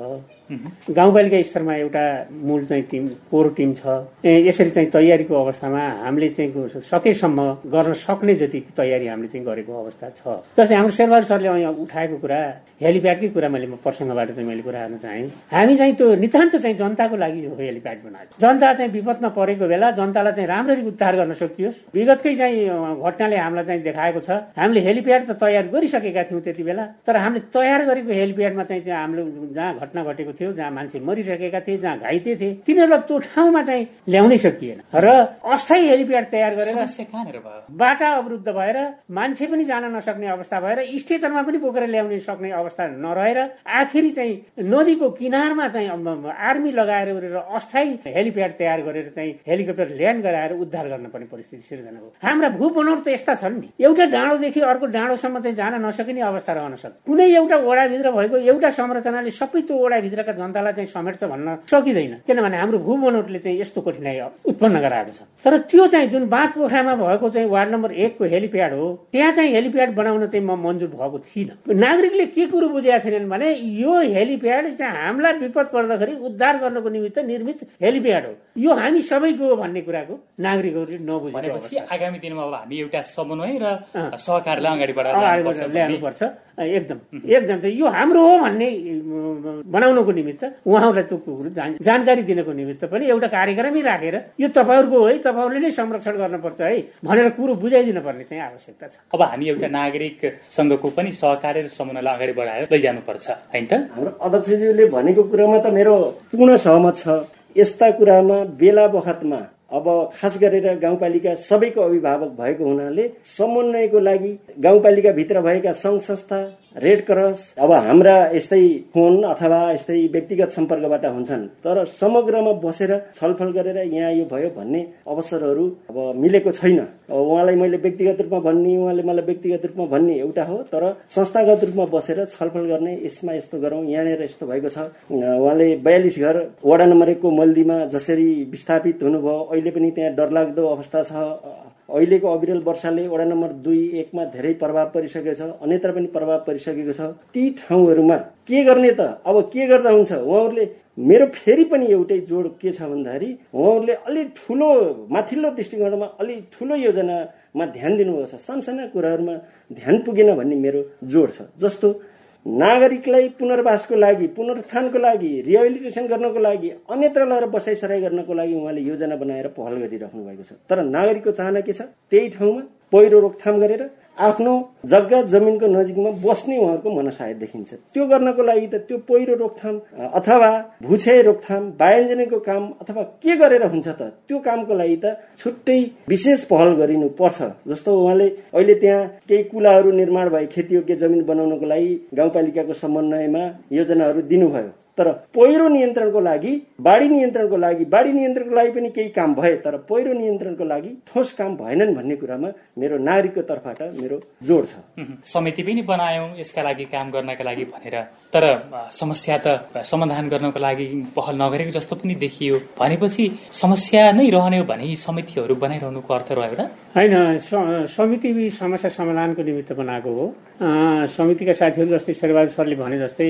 गाउँपालिका स्तरमा एउटा मूल चाहिँ टिम कोर टिम छ। यसरी चाहिँ तयारीको अवस्थामा हामीले चाहिँ सकेसम्म गर्न सक्ने जति तयारी हामीले चाहिँ गरेको अवस्था छ। जस्तै हाम्रो शेरबहादुर सरले उठाएको कुरा हेलिप्याडकै कुरा मैले प्रसङ्गबाट चाहिँ मैले कुरा गर्न चाहेँ। हामी चाहिँ त्यो नितान्त चाहिँ जनताको लागि हो हेलिप्याड बनाएको। जनता चाहिँ विपदमा परेको बेला जनतालाई चाहिँ राम्ररी उद्धार गर्न सकियोस्। विगतकै चाहिँ घटनाले हामीलाई चाहिँ देखाएको छ। हामीले हेलिप्याड त तयार गरिसकेका थियौँ त्यति बेला तर हामीले तयार गरेको हेलिप्याडमा चाहिँ हामीले जहाँ घटना घटेको थियो जहाँ मान्छे मरिसकेका थिए जहाँ घाइते थिए तिनीहरूलाई त्यो ठाउँमा चाहिँ ल्याउनै सकिएन। र अस्थायी हेलिप्याड तयार गरेर बाटा अवरुद्ध भएर मान्छे पनि जान नसक्ने अवस्था भएर स्टेचरमा पनि बोकेर ल्याउने सक्ने अवस्था नरहेर आखिरी चाहिँ नदीको किनारमा चाहिँ आर्मी लगाएर अस्थायी हेलिप्याड तयार गरेर चाहिँ हेलिकप्टर ल्यान्ड गराएर उद्धार गर्न पर्ने परिस्थिति सिर्जना हो हाम्रा भू बनौट त यस्ता छन् नि। एउटा डाँडोदेखि अर्को डाँडोसम्म चाहिँ जान नसकिने अवस्था रहन सक्छ। कुनै एउटा वडाभित्र भएको एउटा संरचनाले सबै त्यो वडाभित्रका जनतालाई चाहिँ समेट्छ भन्न सकिँदैन। किनभने हाम्रो भू बनौटले चाहिँ यस्तो कठिनाई उत्पन्न गराएको छ। तर त्यो चाहिँ जुन बाँध पोखरामा भएको चाहिँ वार्ड नम्बर एकको हेलिप्याड हो त्यहाँ चाहिँ हेलिप्याड बनाउन चाहिँ म मन्जुर भएको थिइनँ। नागरिकले के कुरो बुझेका छैनन् भने यो हेलिप्याड चाहिँ हामीलाई विपद पर्दाखेरि उद्धार गर्नको निमित्त निर्मित हेलिप्याड हो। यो हामी सबैको हो भन्ने कुराको नागरिकहरूले नबुझेपछि आगामी दिनमा अब हामी एउटा समन्वय र बढाएर ल्याउनुपर्छ एकदम। एकदम यो हाम्रो हो भन्ने बनाउनको निमित्त उहाँहरूलाई त्यो कुरो जानकारी दिनको निमित्त पनि एउटा कार्यक्रमै राखेर यो तपाईँहरूको हो है तपाईँहरूले नै संरक्षण गर्नुपर्छ है भनेर कुरो बुझाइदिनु पर्ने चाहिँ आवश्यकता छ। अब हामी एउटा नागरिक सङ्घको पनि सहकारी र समन्वयलाई अगाडि बढाएर लैजानुपर्छ होइन त? हाम्रो अध्यक्षज्यूले भनेको कुरामा त मेरो पूर्ण सहमत छ। यस्ता कुरामा बेला बखतमा अब खास गरेर गाउँपालिका सबैको अभिभावक भएको हुनाले समन्वयको लागि गाउँपालिका भित्र भएका सङ्घ संस्था रेड क्रस अब हाम्रा यस्तै फोन अथवा यस्तै व्यक्तिगत सम्पर्कबाट हुन्छन्। तर समग्रमा बसेर छलफल गरेर यहाँ यो भयो भन्ने अवसरहरू अब मिलेको छैन। उहाँलाई मैले व्यक्तिगत रूपमा भन्ने उहाँले मलाई व्यक्तिगत रूपमा भन्ने एउटा हो तर संस्थागत रूपमा बसेर छलफल गर्ने यसमा यस्तो गरौँ यहाँनिर यस्तो भएको छ। उहाँले बयालिस घर वडा नम्बर एकको मल्दीमा जसरी विस्थापित हुनुभयो अहिले पनि त्यहाँ डरलाग्दो अवस्था छ। अहिलेको अविरल वर्षाले वडा नम्बर दुई एकमा धेरै प्रभाव परिसकेको छ अन्यत्र पनि प्रभाव परिसकेको छ। ती ठाउँहरूमा के गर्ने त? अब के गर्दा हुन्छ? उहाँहरूले मेरो फेरि पनि एउटै जोड के छ भन्दाखेरि उहाँहरूले अलिक ठुलो माथिल्लो दृष्टिकोणमा अलिक ठुलो योजनामा ध्यान दिनुभएको छ। सानसाना कुराहरूमा ध्यान पुगेन भन्ने मेरो जोड छ। जस्तो नागरिकलाई पुनर्वासको लागि पुनरुत्थानको लागि रिहेबिलिटेसन गर्नको लागि अन्यत्र लगेर बसाइसराई गर्नको लागि उहाँले योजना बनाएर पहल गरिराख्नु भएको छ। तर नागरिकको चाहना के छ? त्यही ठाउँमा पहिरो रोकथाम गरेर आफ्नो जग्गा जमिनको नजिकमा बस्ने उहाँहरूको मनसायत देखिन्छ। त्यो गर्नको लागि त त्यो पहिरो रोकथाम अथवा भुछे रोकथाम वायुजनीको काम अथवा के गरेर हुन्छ त त्यो कामको लागि त छुट्टै विशेष पहल गरिनु पर्छ जस्तो उहाँले अहिले त्यहाँ केही कुलाहरू निर्माण भए खेतीयोग्य जमिन बनाउनको लागि गाउँपालिकाको समन्वयमा योजनाहरू दिनुभयो। तर पहिरो नियन्त्रणको लागि बाढी नियन्त्रणको लागि बाढी नियन्त्रणको लागि पनि केही काम भए तर पहिरो नियन्त्रणको लागि ठोस काम भएनन् भन्ने कुरामा मेरो नागरिकको तर्फबाट मेरो जोड छ। समिति पनि बनायौँ यसका लागि काम गर्नका लागि भनेर तर समस्या त समाधान गर्नको लागि पहल नगरेको जस्तो पनि देखियो। भनेपछि समस्या नै रहने हो भने यी समितिहरू बनाइरहनुको अर्थ रह्यो र? होइन समिति समस्या समाधानको निमित्त बनाएको हो। समितिका साथीहरू जस्तै शेरबहादुर सरले भने जस्तै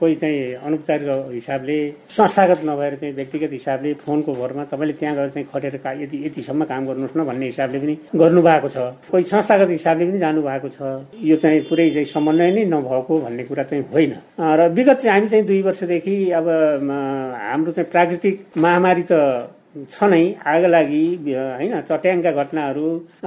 कोही चाहिँ अनौपचारिक हिसाबले संस्थागत नभएर चाहिँ व्यक्तिगत हिसाबले फोनको भरमा तपाईँले त्यहाँ गएर चाहिँ खटेर यति यतिसम्म काम गर्नुहोस् न भन्ने हिसाबले पनि गर्नु भएको छ। कोही संस्थागत हिसाबले पनि जानु भएको छ। यो चाहिँ पुरै चाहिँ समन्वय नै नभएको भन्ने कुरा चाहिँ होइन। र विगत चाहिँ हामी चाहिँ दुई वर्षदेखि अब हाम्रो चाहिँ प्राकृतिक महामारी त छ नै आग लागि होइन चट्याङका घटनाहरू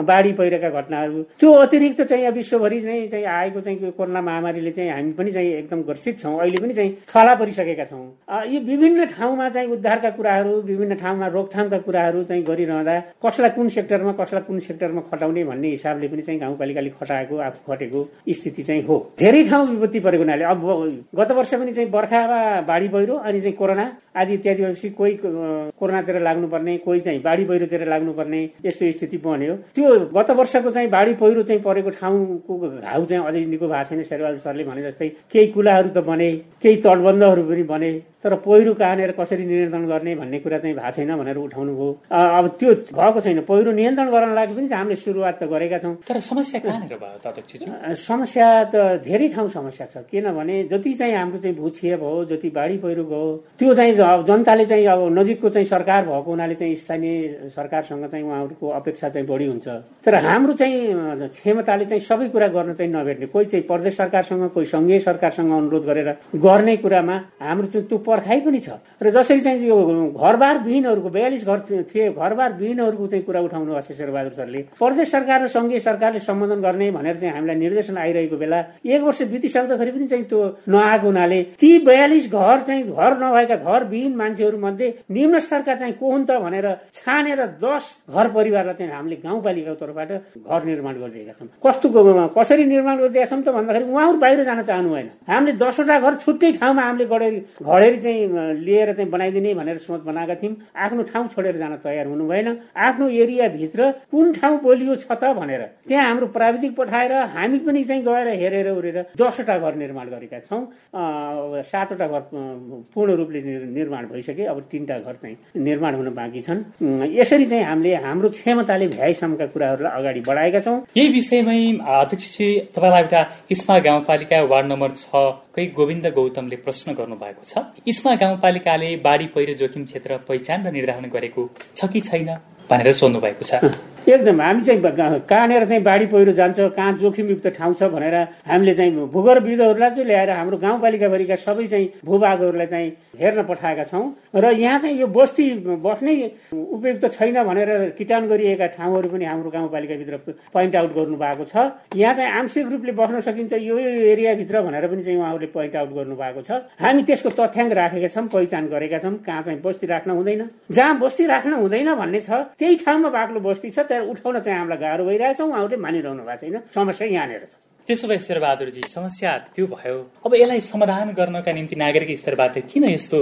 बाढी पहिरोका घटनाहरू। त्यो अतिरिक्त चाहिँ अब विश्वभरि नै चाहिँ आएको चाहिँ कोरोना महामारीले चाहिँ हामी पनि चाहिँ एकदम ग्रसित छौँ। अहिले पनि चाहिँ थला परिसकेका छौँ। यो विभिन्न ठाउँमा चाहिँ उद्धारका कुराहरू विभिन्न ठाउँमा रोकथामका कुराहरू चाहिँ गरिरहँदा कसलाई कुन सेक्टरमा कसलाई कुन सेक्टरमा खटाउने भन्ने हिसाबले पनि चाहिँ गाउँपालिकाले खटाएको आफू खटेको स्थिति चाहिँ हो। धेरै ठाउँ विपत्ति परेको हुनाले अब गत वर्ष पनि चाहिँ बर्खामा बाढी पहिरो अनि चाहिँ कोरोना आदि इत्यादि भएपछि कोही कोरोनातिर लाग्नुपर्ने कोही चाहिँ बाढी पहिरोतिर लाग्नुपर्ने यस्तो स्थिति बन्यो। त्यो गत वर्षको चाहिँ बाढी पहिरो चाहिँ परेको ठाउँको घाउ चाहिँ अझै निको भएको छैन शेरबहादुर सरले भने जस्तै। केही कुलाहरू त बने केही तटबन्धहरू पनि बने तर पहिरो कहाँनिर कसरी नियन्त्रण गर्ने भन्ने कुरा चाहिँ भएको छैन भनेर उठाउनु भयो अब त्यो भएको छैन। पहिरो नियन्त्रण गर्न लागि पनि हामीले सुरुवात त गरेका छौँ। तर समस्या कहाँनिर भयो समस्या त धेरै ठाउँ समस्या छ। किनभने जति चाहिँ हाम्रो चाहिँ भूक्षय भयो जति बाढी पहिरो गयो त्यो चाहिँ जनताले चाहिँ अब नजिकको चाहिँ सरकार भएको हुनाले चाहिँ स्थानीय सरकारसँग चाहिँ उहाँहरूको अपेक्षा चाहिँ बढी हुन्छ। तर हाम्रो चाहिँ क्षमताले चाहिँ सबै कुरा गर्न चाहिँ नभेट्ने कोही चाहिँ प्रदेश सरकारसँग कोही सङ्घीय सरकारसँग अनुरोध गरेर गर्ने कुरामा हाम्रो चाहिँ त्यो पर्खाइ पनि छ। र जसरी चाहिँ यो घरबार विहीनहरूको बयालिस घर थिए घरबार विहीनहरूको चाहिँ कुरा उठाउनु भएको छ शेरबहादुर सरले। प्रदेश सरकार र सङ्घीय सरकारले सम्बोधन गर्ने भनेर चाहिँ हामीलाई निर्देशन आइरहेको बेला एक वर्ष बितिसक्दाखेरि पनि चाहिँ त्यो नआएको हुनाले ती बयालिस घर चाहिँ घर नभएका घर विहीन मान्छेहरू मध्ये निम्न स्तरका चाहिँ को हुन् त भनेर छानेर दस घर परिवारलाई चाहिँ हामीले गाउँपालिकाको तर्फबाट घर निर्माण गरिदिएका छौँ। कस्तो कसरी निर्माण गरिदिएका छौँ त भन्दाखेरि उहाँहरू बाहिर जान चाहनु भएन। हामीले दसवटा घर छुट्टै ठाउँमा हामीले गडेर घडेरी चाहिँ लिएर चाहिँ बनाइदिने भनेर सोच बनाएका थियौँ। आफ्नो ठाउँ छोडेर जान तयार हुनु भएन। आफ्नो एरियाभित्र कुन ठाउँ बोलियो छ त भनेर त्यहाँ हाम्रो प्राविधिक पठाएर हामी पनि चाहिँ गएर हेरेर उरेर दसवटा घर निर्माण गरेका छौँ। सातवटा घर पूर्ण रूपले निर्माण भइसके अब तिनवटा घर चाहिँ निर्माण हुन बाँकी छन्। यसरी चाहिँ हामीले हाम्रो क्षमताले भ्याइसम्मका कुराहरूलाई अगाडि बढाएका छौँ। यही विषयमै अध्यक्षजी तपाईँलाई एउटा इस्मा गाउँपालिका वार्ड नम्बर छ कै गोविन्द गौतमले प्रश्न गर्नु भएको छ। इस्मा गाउँपालिकाले बाढी पहिरो जोखिम क्षेत्र पहिचान र निर्धारण गरेको छ कि छैन भनेर सोध्नु भएको छ। एकदम हामी चाहिँ कहाँनिर चाहिँ बाढी पहिरो जान्छ कहाँ जोखिमयुक्त ठाउँ छ भनेर हामीले चाहिँ भूगर्भविदहरूलाई चाहिँ ल्याएर हाम्रो गाउँपालिकाभरिका सबै चाहिँ भूभागहरूलाई चाहिँ हेर्न पठाएका छौँ। र यहाँ चाहिँ यो बस्ती बस्नै उपयुक्त छैन भनेर किटान गरिएका ठाउँहरू पनि हाम्रो गाउँपालिकाभित्र पोइन्ट आउट गर्नु भएको छ। यहाँ चाहिँ आंशिक रूपले बस्न सकिन्छ यो एरियाभित्र भनेर पनि चाहिँ उहाँहरूले पोइन्ट आउट गर्नु भएको छ। हामी त्यसको तथ्याङ्क राखेका छौँ पहिचान गरेका छौँ कहाँ चाहिँ बस्ती राख्न हुँदैन। जहाँ बस्ती राख्न हुँदैन भन्ने छ त्यही ठाउँमा बाक्लो बस्ती छ उठाउन चाहिँ हामीलाई गाह्रो भइरहेछ। उहाँहरूले मानिरहनु भएको छैन। समस्या यहाँनिर छ। त्यसो भए शेरबहादुरजी समस्या त्यो भयो। अब यसलाई समाधान गर्नका निम्ति नागरिक स्तरबाट किन यस्तो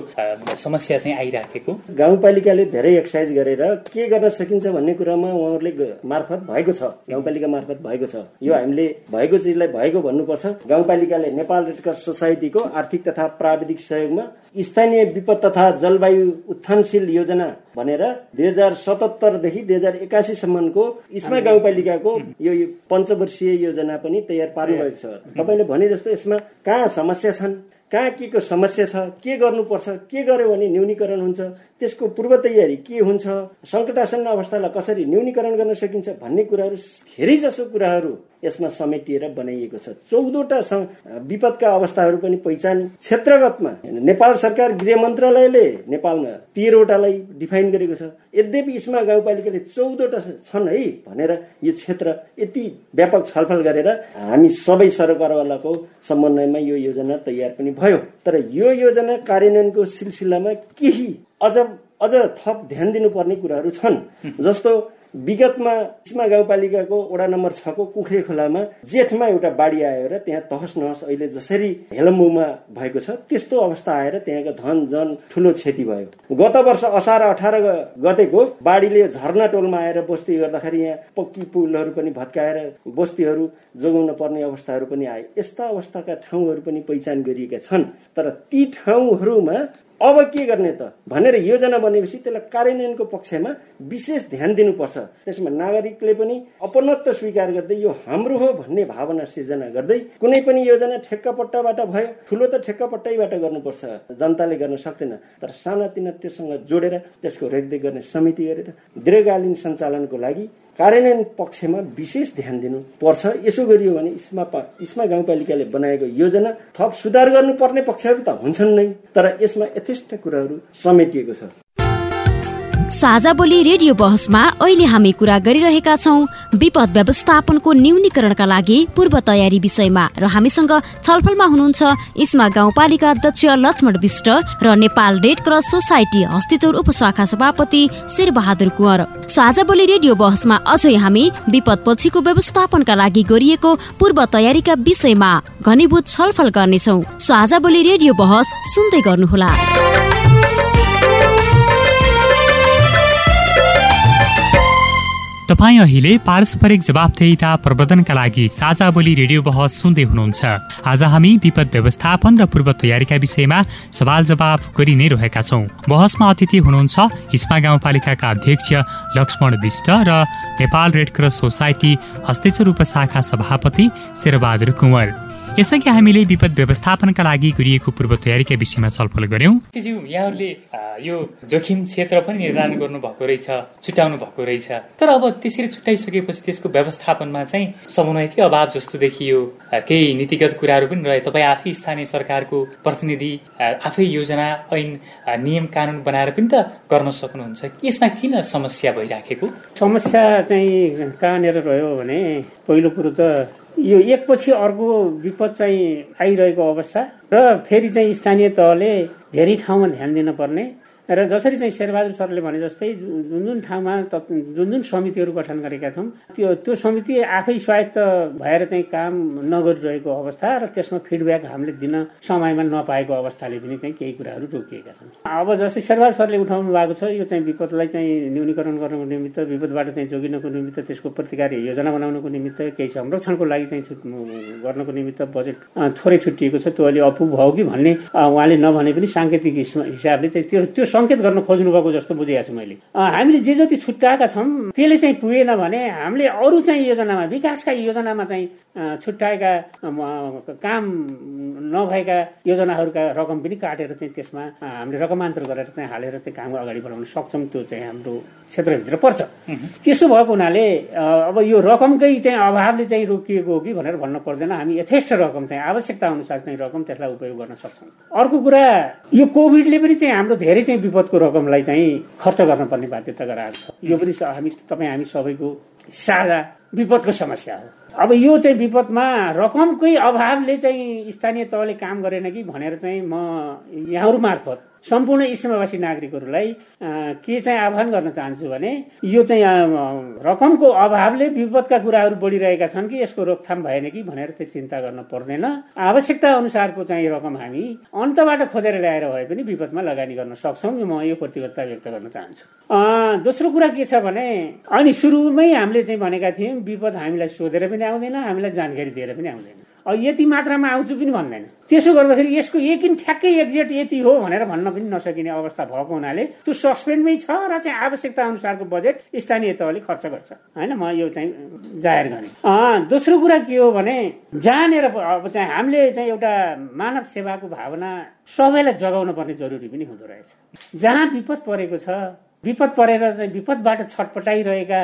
समस्या चाहिँ आइराखेको? गाउँपालिकाले धेरै एक्सर्साइज गरेर के गर्न सकिन्छ भन्ने कुरामा उहाँहरूले मार्फत भएको छ। गाउँपालिका मार्फत भएको छ। यो हामीले भएको चिजलाई भएको भन्नुपर्छ। गाउँपालिकाले नेपाल रेडक्रस सोसाइटीको आर्थिक तथा प्राविधिक सहयोगमा स्थानीय विपद तथा जलवायु उत्थानशील योजना भनेर दुई हजार सतहत्तरदेखि दुई हजार एकासीसम्मको इस्मा गाउँपालिकाको यो पञ्चवर्षीय योजना पनि तयार पार्नु भएको छ। तपाईँले भने जस्तो यसमा कहाँ समस्या छन् कहाँ के को समस्या छ के गर्नुपर्छ के गर्यो भने न्यूनीकरण हुन्छ त्यसको पूर्व तयारी के हुन्छ सङ्कटासन्न अवस्थालाई कसरी न्यूनीकरण गर्न सकिन्छ भन्ने कुराहरू धेरै जसो कुराहरू यसमा समेटिएर बनाइएको छ। चौधवटा विपदका अवस्थाहरू पनि पहिचान क्षेत्रगतमा नेपाल सरकार गृह मन्त्रालयले नेपालमा तेह्रवटालाई डिफाइन गरेको छ। यद्यपि यसमा गाउँपालिकाले चौधवटा छन् है भनेर यो क्षेत्र यति व्यापक छलफल गरेर हामी सबै सरकारवालाको समन्वयमा यो योजना तयार पनि भयो। तर यो योजना कार्यान्वयनको सिलसिलामा केही अझ अझ थप ध्यान दिनुपर्ने कुराहरू छन्। जस्तो विगतमा सिमा गाउँपालिकाको वडा नम्बर छको कुखरे खोलामा जेठमा एउटा बाढी आयो र त्यहाँ तहस नहस अहिले जसरी हेलम्बुमा भएको छ त्यस्तो अवस्था आएर त्यहाँको धन जन ठुलो क्षति भयो। गत वर्ष असार अठार गतेको बाढीले झर्ना टोलमा आएर बस्ती गर्दाखेरि यहाँ पक्की पुलहरू पनि भत्काएर बस्तीहरू जोगाउन पर्ने अवस्थाहरू पनि आए। यस्ता अवस्थाका ठाउँहरू पनि पहिचान गरिएका छन्। तर ती ठाउँहरूमा अब के गर्ने त? भनेर योजना बनेपछि त्यसलाई कार्यान्वयनको पक्षमा विशेष ध्यान दिनुपर्छ। त्यसमा नागरिकले पनि अपनत्व स्वीकार गर्दै यो हाम्रो हो भन्ने भावना सिर्जना गर्दै कुनै पनि योजना ठेक्कापट्टाबाट भयो ठुलो त ठेक्कापट्टैबाट गर्नुपर्छ। जनताले गर्न सक्दैन। तर सानातिना त्योसँग जोडेर त्यसको रेखदेख गर्ने समिति गरेर दीर्घकालीन सञ्चालनको लागि कार्यान्वयन पक्षमा विशेष ध्यान दिनु पर्छ यसो गरियो भने इस्मा इस्मा गाउँपालिकाले बनाएको योजना थप सुधार गर्नुपर्ने पक्षहरू त हुन्छन् नै तर यसमा यथेष्ट कुराहरू समेटिएको छ। साझा बोली रेडियो बहसमा अहिले हामी कुरा गरिरहेका छौँ विपद व्यवस्थापनको न्यूनीकरणका लागि पूर्व तयारी विषयमा र हामीसँग छलफलमा हुनुहुन्छ इस्मा गाउँपालिका अध्यक्ष लक्ष्मण विष्ट र Nepal red cross society Hastichaur उपशाखा सभापति शेरबहादुर कुँवर। साझा बोली रेडियो बहसमा अझै हामी विपद पछिको व्यवस्थापनका लागि गरिएको पूर्व तयारीका विषयमा घनीभूत छलफल गर्नेछौ। साझा बोली रेडियो बहस सुन्दै गर्नुहोला। तपाईँ अहिले पारस्परिक जवाबदेहिता प्रवर्धनका लागि साझा बोली रेडियो बहस सुन्दै हुनुहुन्छ। आज हामी विपद व्यवस्थापन र पूर्व तयारीका विषयमा सवाल जवाब गरि नै रहेका छौँ। बहसमा अतिथि हुनुहुन्छ हिस्मा गाउँपालिकाका अध्यक्ष लक्ष्मण विष्ट र Nepal red cross society Hasteshwar उपशाखा सभापति शेरबहादुर कुँवर। यसअघि हामीले विपद व्यवस्थापनका लागि गरिएको पूर्व तयारीका विषयमा छलफल गर्यौँ यहाँहरूले यो जोखिम क्षेत्र पनि निर्धारण गर्नु भएको रहेछ छुट्याउनु भएको रहेछ। तर अब त्यसरी छुट्याइसकेपछि त्यसको व्यवस्थापनमा चाहिँ समन्वयकै अभाव जस्तो देखियो। केही नीतिगत कुराहरू पनि रहे। तपाईँ आफै स्थानीय सरकारको प्रतिनिधि आफै योजना ऐन नियम कानुन बनाएर पनि त गर्न सक्नुहुन्छ। यसमा किन समस्या भइराखेको? समस्या चाहिँ कहाँनिर रह्यो भने पहिलो कुरो त यो एकपछि अर्को विपद चाहिँ आइरहेको अवस्था र फेरि चाहिँ स्थानीय तहले धेरै ठाउँमा ध्यान दिन पर्ने र जसरी चाहिँ शेरबहादुर सरले भने जस्तै जुन जुन ठाउँमा जुन जुन समितिहरू गठन गरेका छौँ त्यो त्यो समिति आफै स्वायत्त भएर चाहिँ काम नगरिरहेको अवस्था र त्यसमा फिडब्याक हामीले दिन समयमा नपाएको अवस्थाले पनि चाहिँ केही कुराहरू रोकिएका छन्। अब जस्तै शेरबहादुर सरले उठाउनु भएको छ यो चाहिँ विपदलाई चाहिँ न्यूनीकरण गर्नको निमित्त विपदबाट चाहिँ जोगिनको निमित्त त्यसको प्रतिकार योजना बनाउनको निमित्त केही संरक्षणको लागि चाहिँ गर्नको निमित्त बजेट थोरै छुट्टिएको छ त्यो अलि अपुग भयो कि भन्ने उहाँले नभने पनि साङ्केतिक हिसाबले चाहिँ त्यो त्यो सङ्केत गर्न खोज्नु भएको जस्तो बुझेको छु मैले हामीले जे जति छुट्याएका छौँ त्यसले चाहिँ पुगेन भने हामीले अरू चाहिँ योजनामा विकासका योजनामा चाहिँ छुट्याएका काम नभएका योजनाहरूका रकम पनि काटेर चाहिँ त्यसमा हामीले रकमान्तर गरेर चाहिँ हालेर चाहिँ काम अगाडि बढाउन सक्छौँ त्यो चाहिँ हाम्रो क्षेत्रभित्र पर्छ। त्यसो भएको हुनाले अब यो रकमकै चाहिँ अभावले चाहिँ रोकिएको हो कि भनेर भन्न पर्दैन। हामी यथेष्ट रकम चाहिँ आवश्यकता अनुसार चाहिँ रकम त्यसलाई उपयोग गर्न सक्छौँ। अर्को कुरा यो कोभिडले पनि चाहिँ हाम्रो धेरै चाहिँ विपदको रकमलाई चाहिँ खर्च गर्नुपर्ने बाध्यता गराएको छ। यो पनि हामी तपाईँ हामी सबैको साझा विपदको समस्या हो। अब यो चाहिँ विपदमा रकमकै अभावले चाहिँ स्थानीय तहले काम गरेन कि भनेर चाहिँ म यहाँहरू मार्फत सम्पूर्ण सीमावासी नागरिकहरूलाई के चाहिँ आह्वान गर्न चाहन्छु भने यो चाहिँ रकमको अभावले विपदका कुराहरू बढिरहेका छन् कि यसको रोकथाम भएन कि भनेर चाहिँ चिन्ता गर्न पर्दैन। आवश्यकता अनुसारको चाहिँ रकम हामी अन्तबाट खोजेर ल्याएर भए पनि विपदमा लगानी गर्न सक्छौँ म यो प्रतिबद्धता व्यक्त गर्न चाहन्छु। दोस्रो कुरा के छ भने अनि सुरुमै हामीले चाहिँ भनेका थियौँ विपद हामीलाई सोधेर पनि आउँदैन हामीलाई जानकारी दिएर पनि आउँदैन। यति मात्रामा आउँछु पनि भन्दैन। त्यसो गर्दाखेरि यसको यकिन ठ्याक्कै एक्जेक्ट यति हो भनेर भन्न पनि नसकिने अवस्था भएको हुनाले त्यो सस्पेन्डमै छ र चाहिँ आवश्यकता अनुसारको बजेट स्थानीय तहले खर्च गर्छ। होइन? म यो चाहिँ जाहेर गरेँ दोस्रो कुरा के हो भने जहाँनिर अब चाहिँ हामीले चाहिँ एउटा मानव सेवाको भावना सबैलाई जगाउन पर्ने जरुरी पनि हुँदो रहेछ। जहाँ विपद परेको छ विपद परेर चाहिँ विपदबाट छटपटाइरहेका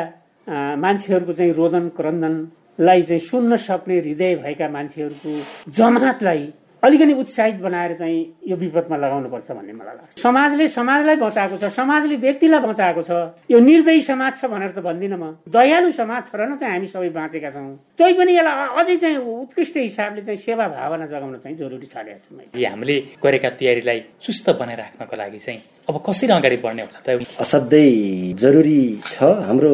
मान्छेहरूको चाहिँ रोदन क्रन्दन लाई चाहिँ सुन्न सक्ने हृदय भएका मान्छेहरूको जमातलाई अलिकति उत्साहित बनाएर चाहिँ यो विपदमा लगाउनुपर्छ भन्ने मलाई लाग्छ। समाजले समाजलाई बचाएको छ समाजले व्यक्तिलाई बचाएको छ। यो निर्दयी समाज छ भनेर त भन्दिनँ म। दयालु समाज छ र न चाहिँ हामी सबै बाँचेका छौँ। तै पनि यसलाई अझै चाहिँ उत्कृष्ट हिसाबले चाहिँ सेवा भावना जगाउन चाहिँ जरुरी छाडेको छ हामीले गरेका तयारीलाई सुस्त बनाइराख्नको लागि चाहिँ अब कसरी अगाडि बढ्ने होला त? असाध्यै जरुरी छ हाम्रो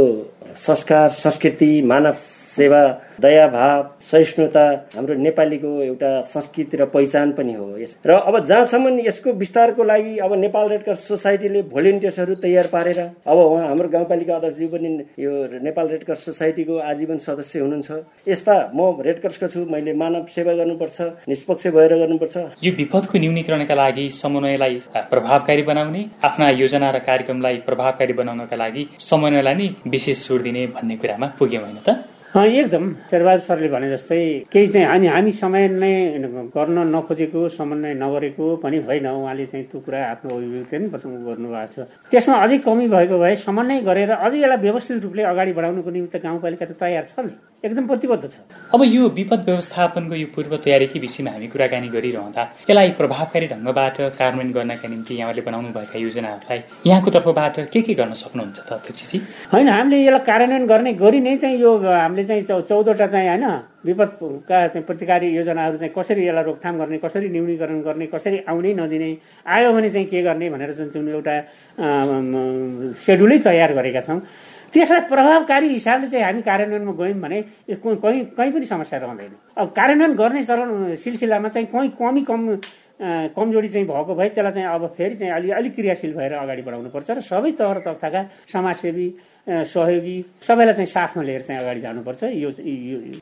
संस्कार संस्कृति मानव सेवा दयाभाव सहिष्णुता हाम्रो नेपालीको एउटा संस्कृति र पहिचान पनि हो र अब जहाँसम्म यसको विस्तारको लागि अब नेपाल रेड क्रस सोसाइटीले भोलिन्टियर्सहरू तयार पारेर अब उहाँ हाम्रो गाउँपालिका अध्यक्षज्यू पनि यो नेपाल रेड क्रस सोसाइटीको आजीवन सदस्य हुनुहुन्छ। यस्ता म रेड क्रसको छु मैले मानव सेवा गर्नुपर्छ निष्पक्ष भएर गर्नुपर्छ। यो विपदको न्यूनीकरणका लागि समन्वयलाई प्रभावकारी बनाउने आफ्ना योजना र कार्यक्रमलाई प्रभावकारी बनाउनका लागि समन्वयलाई नै विशेष जोड दिने भन्ने कुरामा पुग्यौँ होइन त? एकदम। शेरबहादुर सरले भने जस्तै केही चाहिँ हामी हामी नै गर्न नखोजेको समन्वय नगरेको पनि होइन उहाँले चाहिँ त्यो कुरा आफ्नो अभिव्यक्ति पनि प्रसङ्ग गर्नुभएको छ। त्यसमा अझै कमी भएको भए समन्वय गरेर अझै यसलाई व्यवस्थित रूपले अगाडि बढाउनुको निमित्त गाउँपालिका त तयार छ नि। एकदम प्रतिबद्ध छ। अब यो विपद व्यवस्थापनको यो पूर्व तयारीकै विषयमा हामी कुराकानी गरिरहँदा यसलाई प्रभावकारी ढङ्गबाट कार्यान्वयन गर्नका निम्ति यहाँले बनाउनु भएका योजनाहरूलाई यहाँको तर्फबाट के के गर्न सक्नुहुन्छ त अध्यक्षजी होइन हामीले यसलाई कार्यान्वयन गर्ने गरी नै चाहिँ यो हामीले चाहिँ चौधवटा चाहिँ होइन विपदका चाहिँ प्रतिकारी योजनाहरू चाहिँ कसरी यसलाई रोकथाम गर्ने कसरी न्यूनीकरण गर्ने कसरी आउनै नदिने आयो भने चाहिँ के गर्ने भनेर जुन एउटा सेड्युलै तयार गरेका छौँ। त्यसलाई प्रभावकारी हिसाबले चाहिँ हामी कार्यान्वयनमा गयौँ भने कहीँ कहीँ पनि समस्या रहँदैन। अब कार्यान्वयन गर्ने चरण सिलसिलामा चाहिँ कहीँ कमी कम कमजोरी चाहिँ भएको भए त्यसलाई चाहिँ अब फेरि चाहिँ अलि अलिक क्रियाशील भएर अगाडि बढाउनुपर्छ र सबै तहर तर्फका समाजसेवी सहयोगी सबैलाई चाहिँ साथमा लिएर चाहिँ अगाडि जानुपर्छ। यो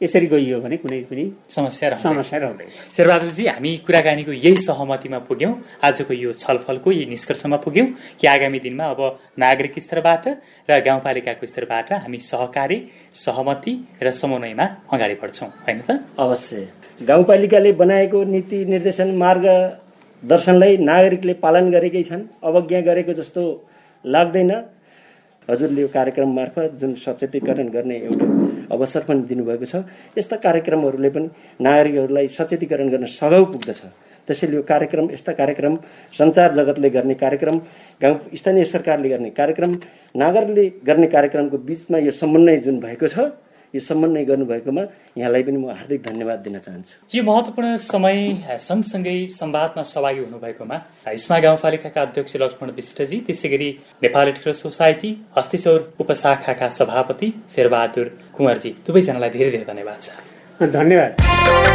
यसरी गइयो भने कुनै पनि समस्या समस्या रहँदैन। शेरबहादुरजी हामी कुराकानीको यही सहमतिमा पुग्यौँ। आजको यो छलफलको यही निष्कर्षमा पुग्यौँ कि आगामी दिनमा अब नागरिक स्तरबाट र गाउँपालिकाको स्तरबाट हामी सहकारी सहमति र समन्वयमा अगाडि बढ्छौँ। होइन त? अवश्य। गाउँपालिकाले बनाएको नीति निर्देशन मार्ग दर्शनलाई नागरिकले पालन गरेकै छन् अवज्ञा गरेको जस्तो लाग्दैन। हजुरले यो कार्यक्रम मार्फत जुन सचेतीकरण गर्ने एउटा अवसर पनि दिनुभएको छ यस्ता कार्यक्रमहरूले पनि नागरिकहरूलाई सचेतीकरण गर्न सघाउ पुग्दछ। त्यसैले यो कार्यक्रम यस्ता कार्यक्रम सञ्चार जगतले गर्ने कार्यक्रम गाउँ स्थानीय सरकारले गर्ने कार्यक्रम नागरिकले गर्ने कार्यक्रमको बिचमा यो समन्वय जुन भएको छ यो समन्वय गर्नुभएकोमा यहाँलाई पनि म हार्दिक धन्यवाद दिन चाहन्छु। यो महत्वपूर्ण समय सँगसँगै संवादमा सहभागी हुनुभएकोमा इस्मा गाउँपालिकाका अध्यक्ष लक्ष्मण विष्टजी त्यसै गरी नेपाल रेड सोसाइटी हस्तिचौर उपशाखाका सभापति शेरबहादुर कुँवरजी दुवैजनालाई धेरै धेरै धन्यवाद छ। धन्यवाद।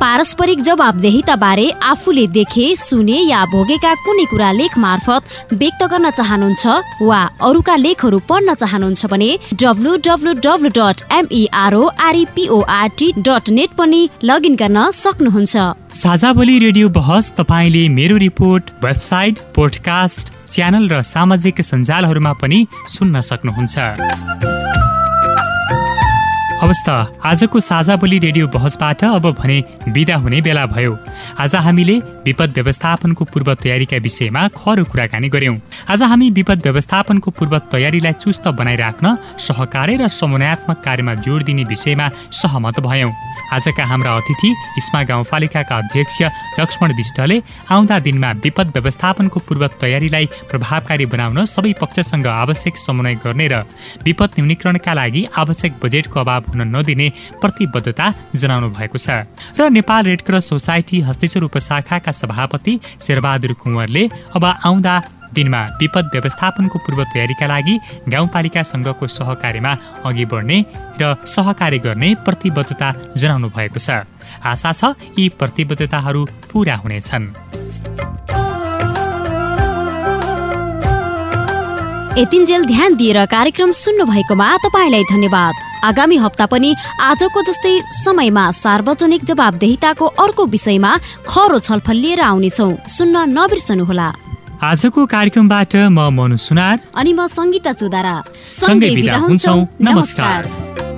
पारस्परिक जवाबदेहिता बारे आफूले देखे सुने या भोगेका कुनै कुरा लेख मार्फत व्यक्त गर्न चाहनुहुन्छ वा अरूका लेखहरू पढ्न चाहनुहुन्छ भने W W W dot MEROREPORT dot net पनि लगइन गर्न सक्नुहुन्छ। साझा बोली रेडियो बहस तपाईँले मेरो रिपोर्ट वेबसाइट पोडकास्ट च्यानल र सामाजिक सञ्जालहरूमा पनि सुन्न सक्नुहुन्छ। हवस् त आजको साझा बोली रेडियो बहसबाट अब भने विदा हुने बेला भयो। आज हामीले विपद व्यवस्थापनको पूर्व तयारीका विषयमा खरो कुराकानी गर्यौं आज हामी विपद व्यवस्थापनको पूर्व तयारीलाई चुस्त बनाइराख्न सहकार्य र समन्वयात्मक कार्यमा जोड दिने विषयमा सहमत भयौं। आजका हाम्रा अतिथि इस्मा गाउँपालिकाका अध्यक्ष लक्ष्मण विष्टले आउँदा दिनमा विपद व्यवस्थापनको पूर्व तयारीलाई प्रभावकारी बनाउन सबै पक्षसँग आवश्यक समन्वय गर्ने र विपद न्यूनीकरणका लागि आवश्यक बजेटको अभाव हुन नदिने प्रतिबद्धता जनाउनु भएको छ। र Nepal red cross society Hasteshwar उपशाखाका सभापति शेरबहादुर कुँवरले अब आउँदा दिनमा विपद व्यवस्थापनको पूर्व तयारीका लागि गाउँपालिकासँगको सहकार्यमा अघि बढ्ने र सहकार्य गर्ने प्रतिबद्धता जनाउनु भएको छ। आशा छ यी प्रतिबद्धताहरू पूरा हुनेछन्। यतिन्जेल ध्यान दिएर कार्यक्रम सुन्नु भएकोमा तपाईँलाई धन्यवाद। आगामी हप्ता पनि आजको जस्तै समयमा सार्वजनिक जवाबदेहिताको अर्को विषयमा खरो छलफल लिएर आउनेछौ। सुन्न नबिर्सनुहोला। आजको कार्यक्रमबाट म मनु सुनार। अनि म सङ्गीता चुदारा सँगै बिदा हुन्छौ। नमस्कार।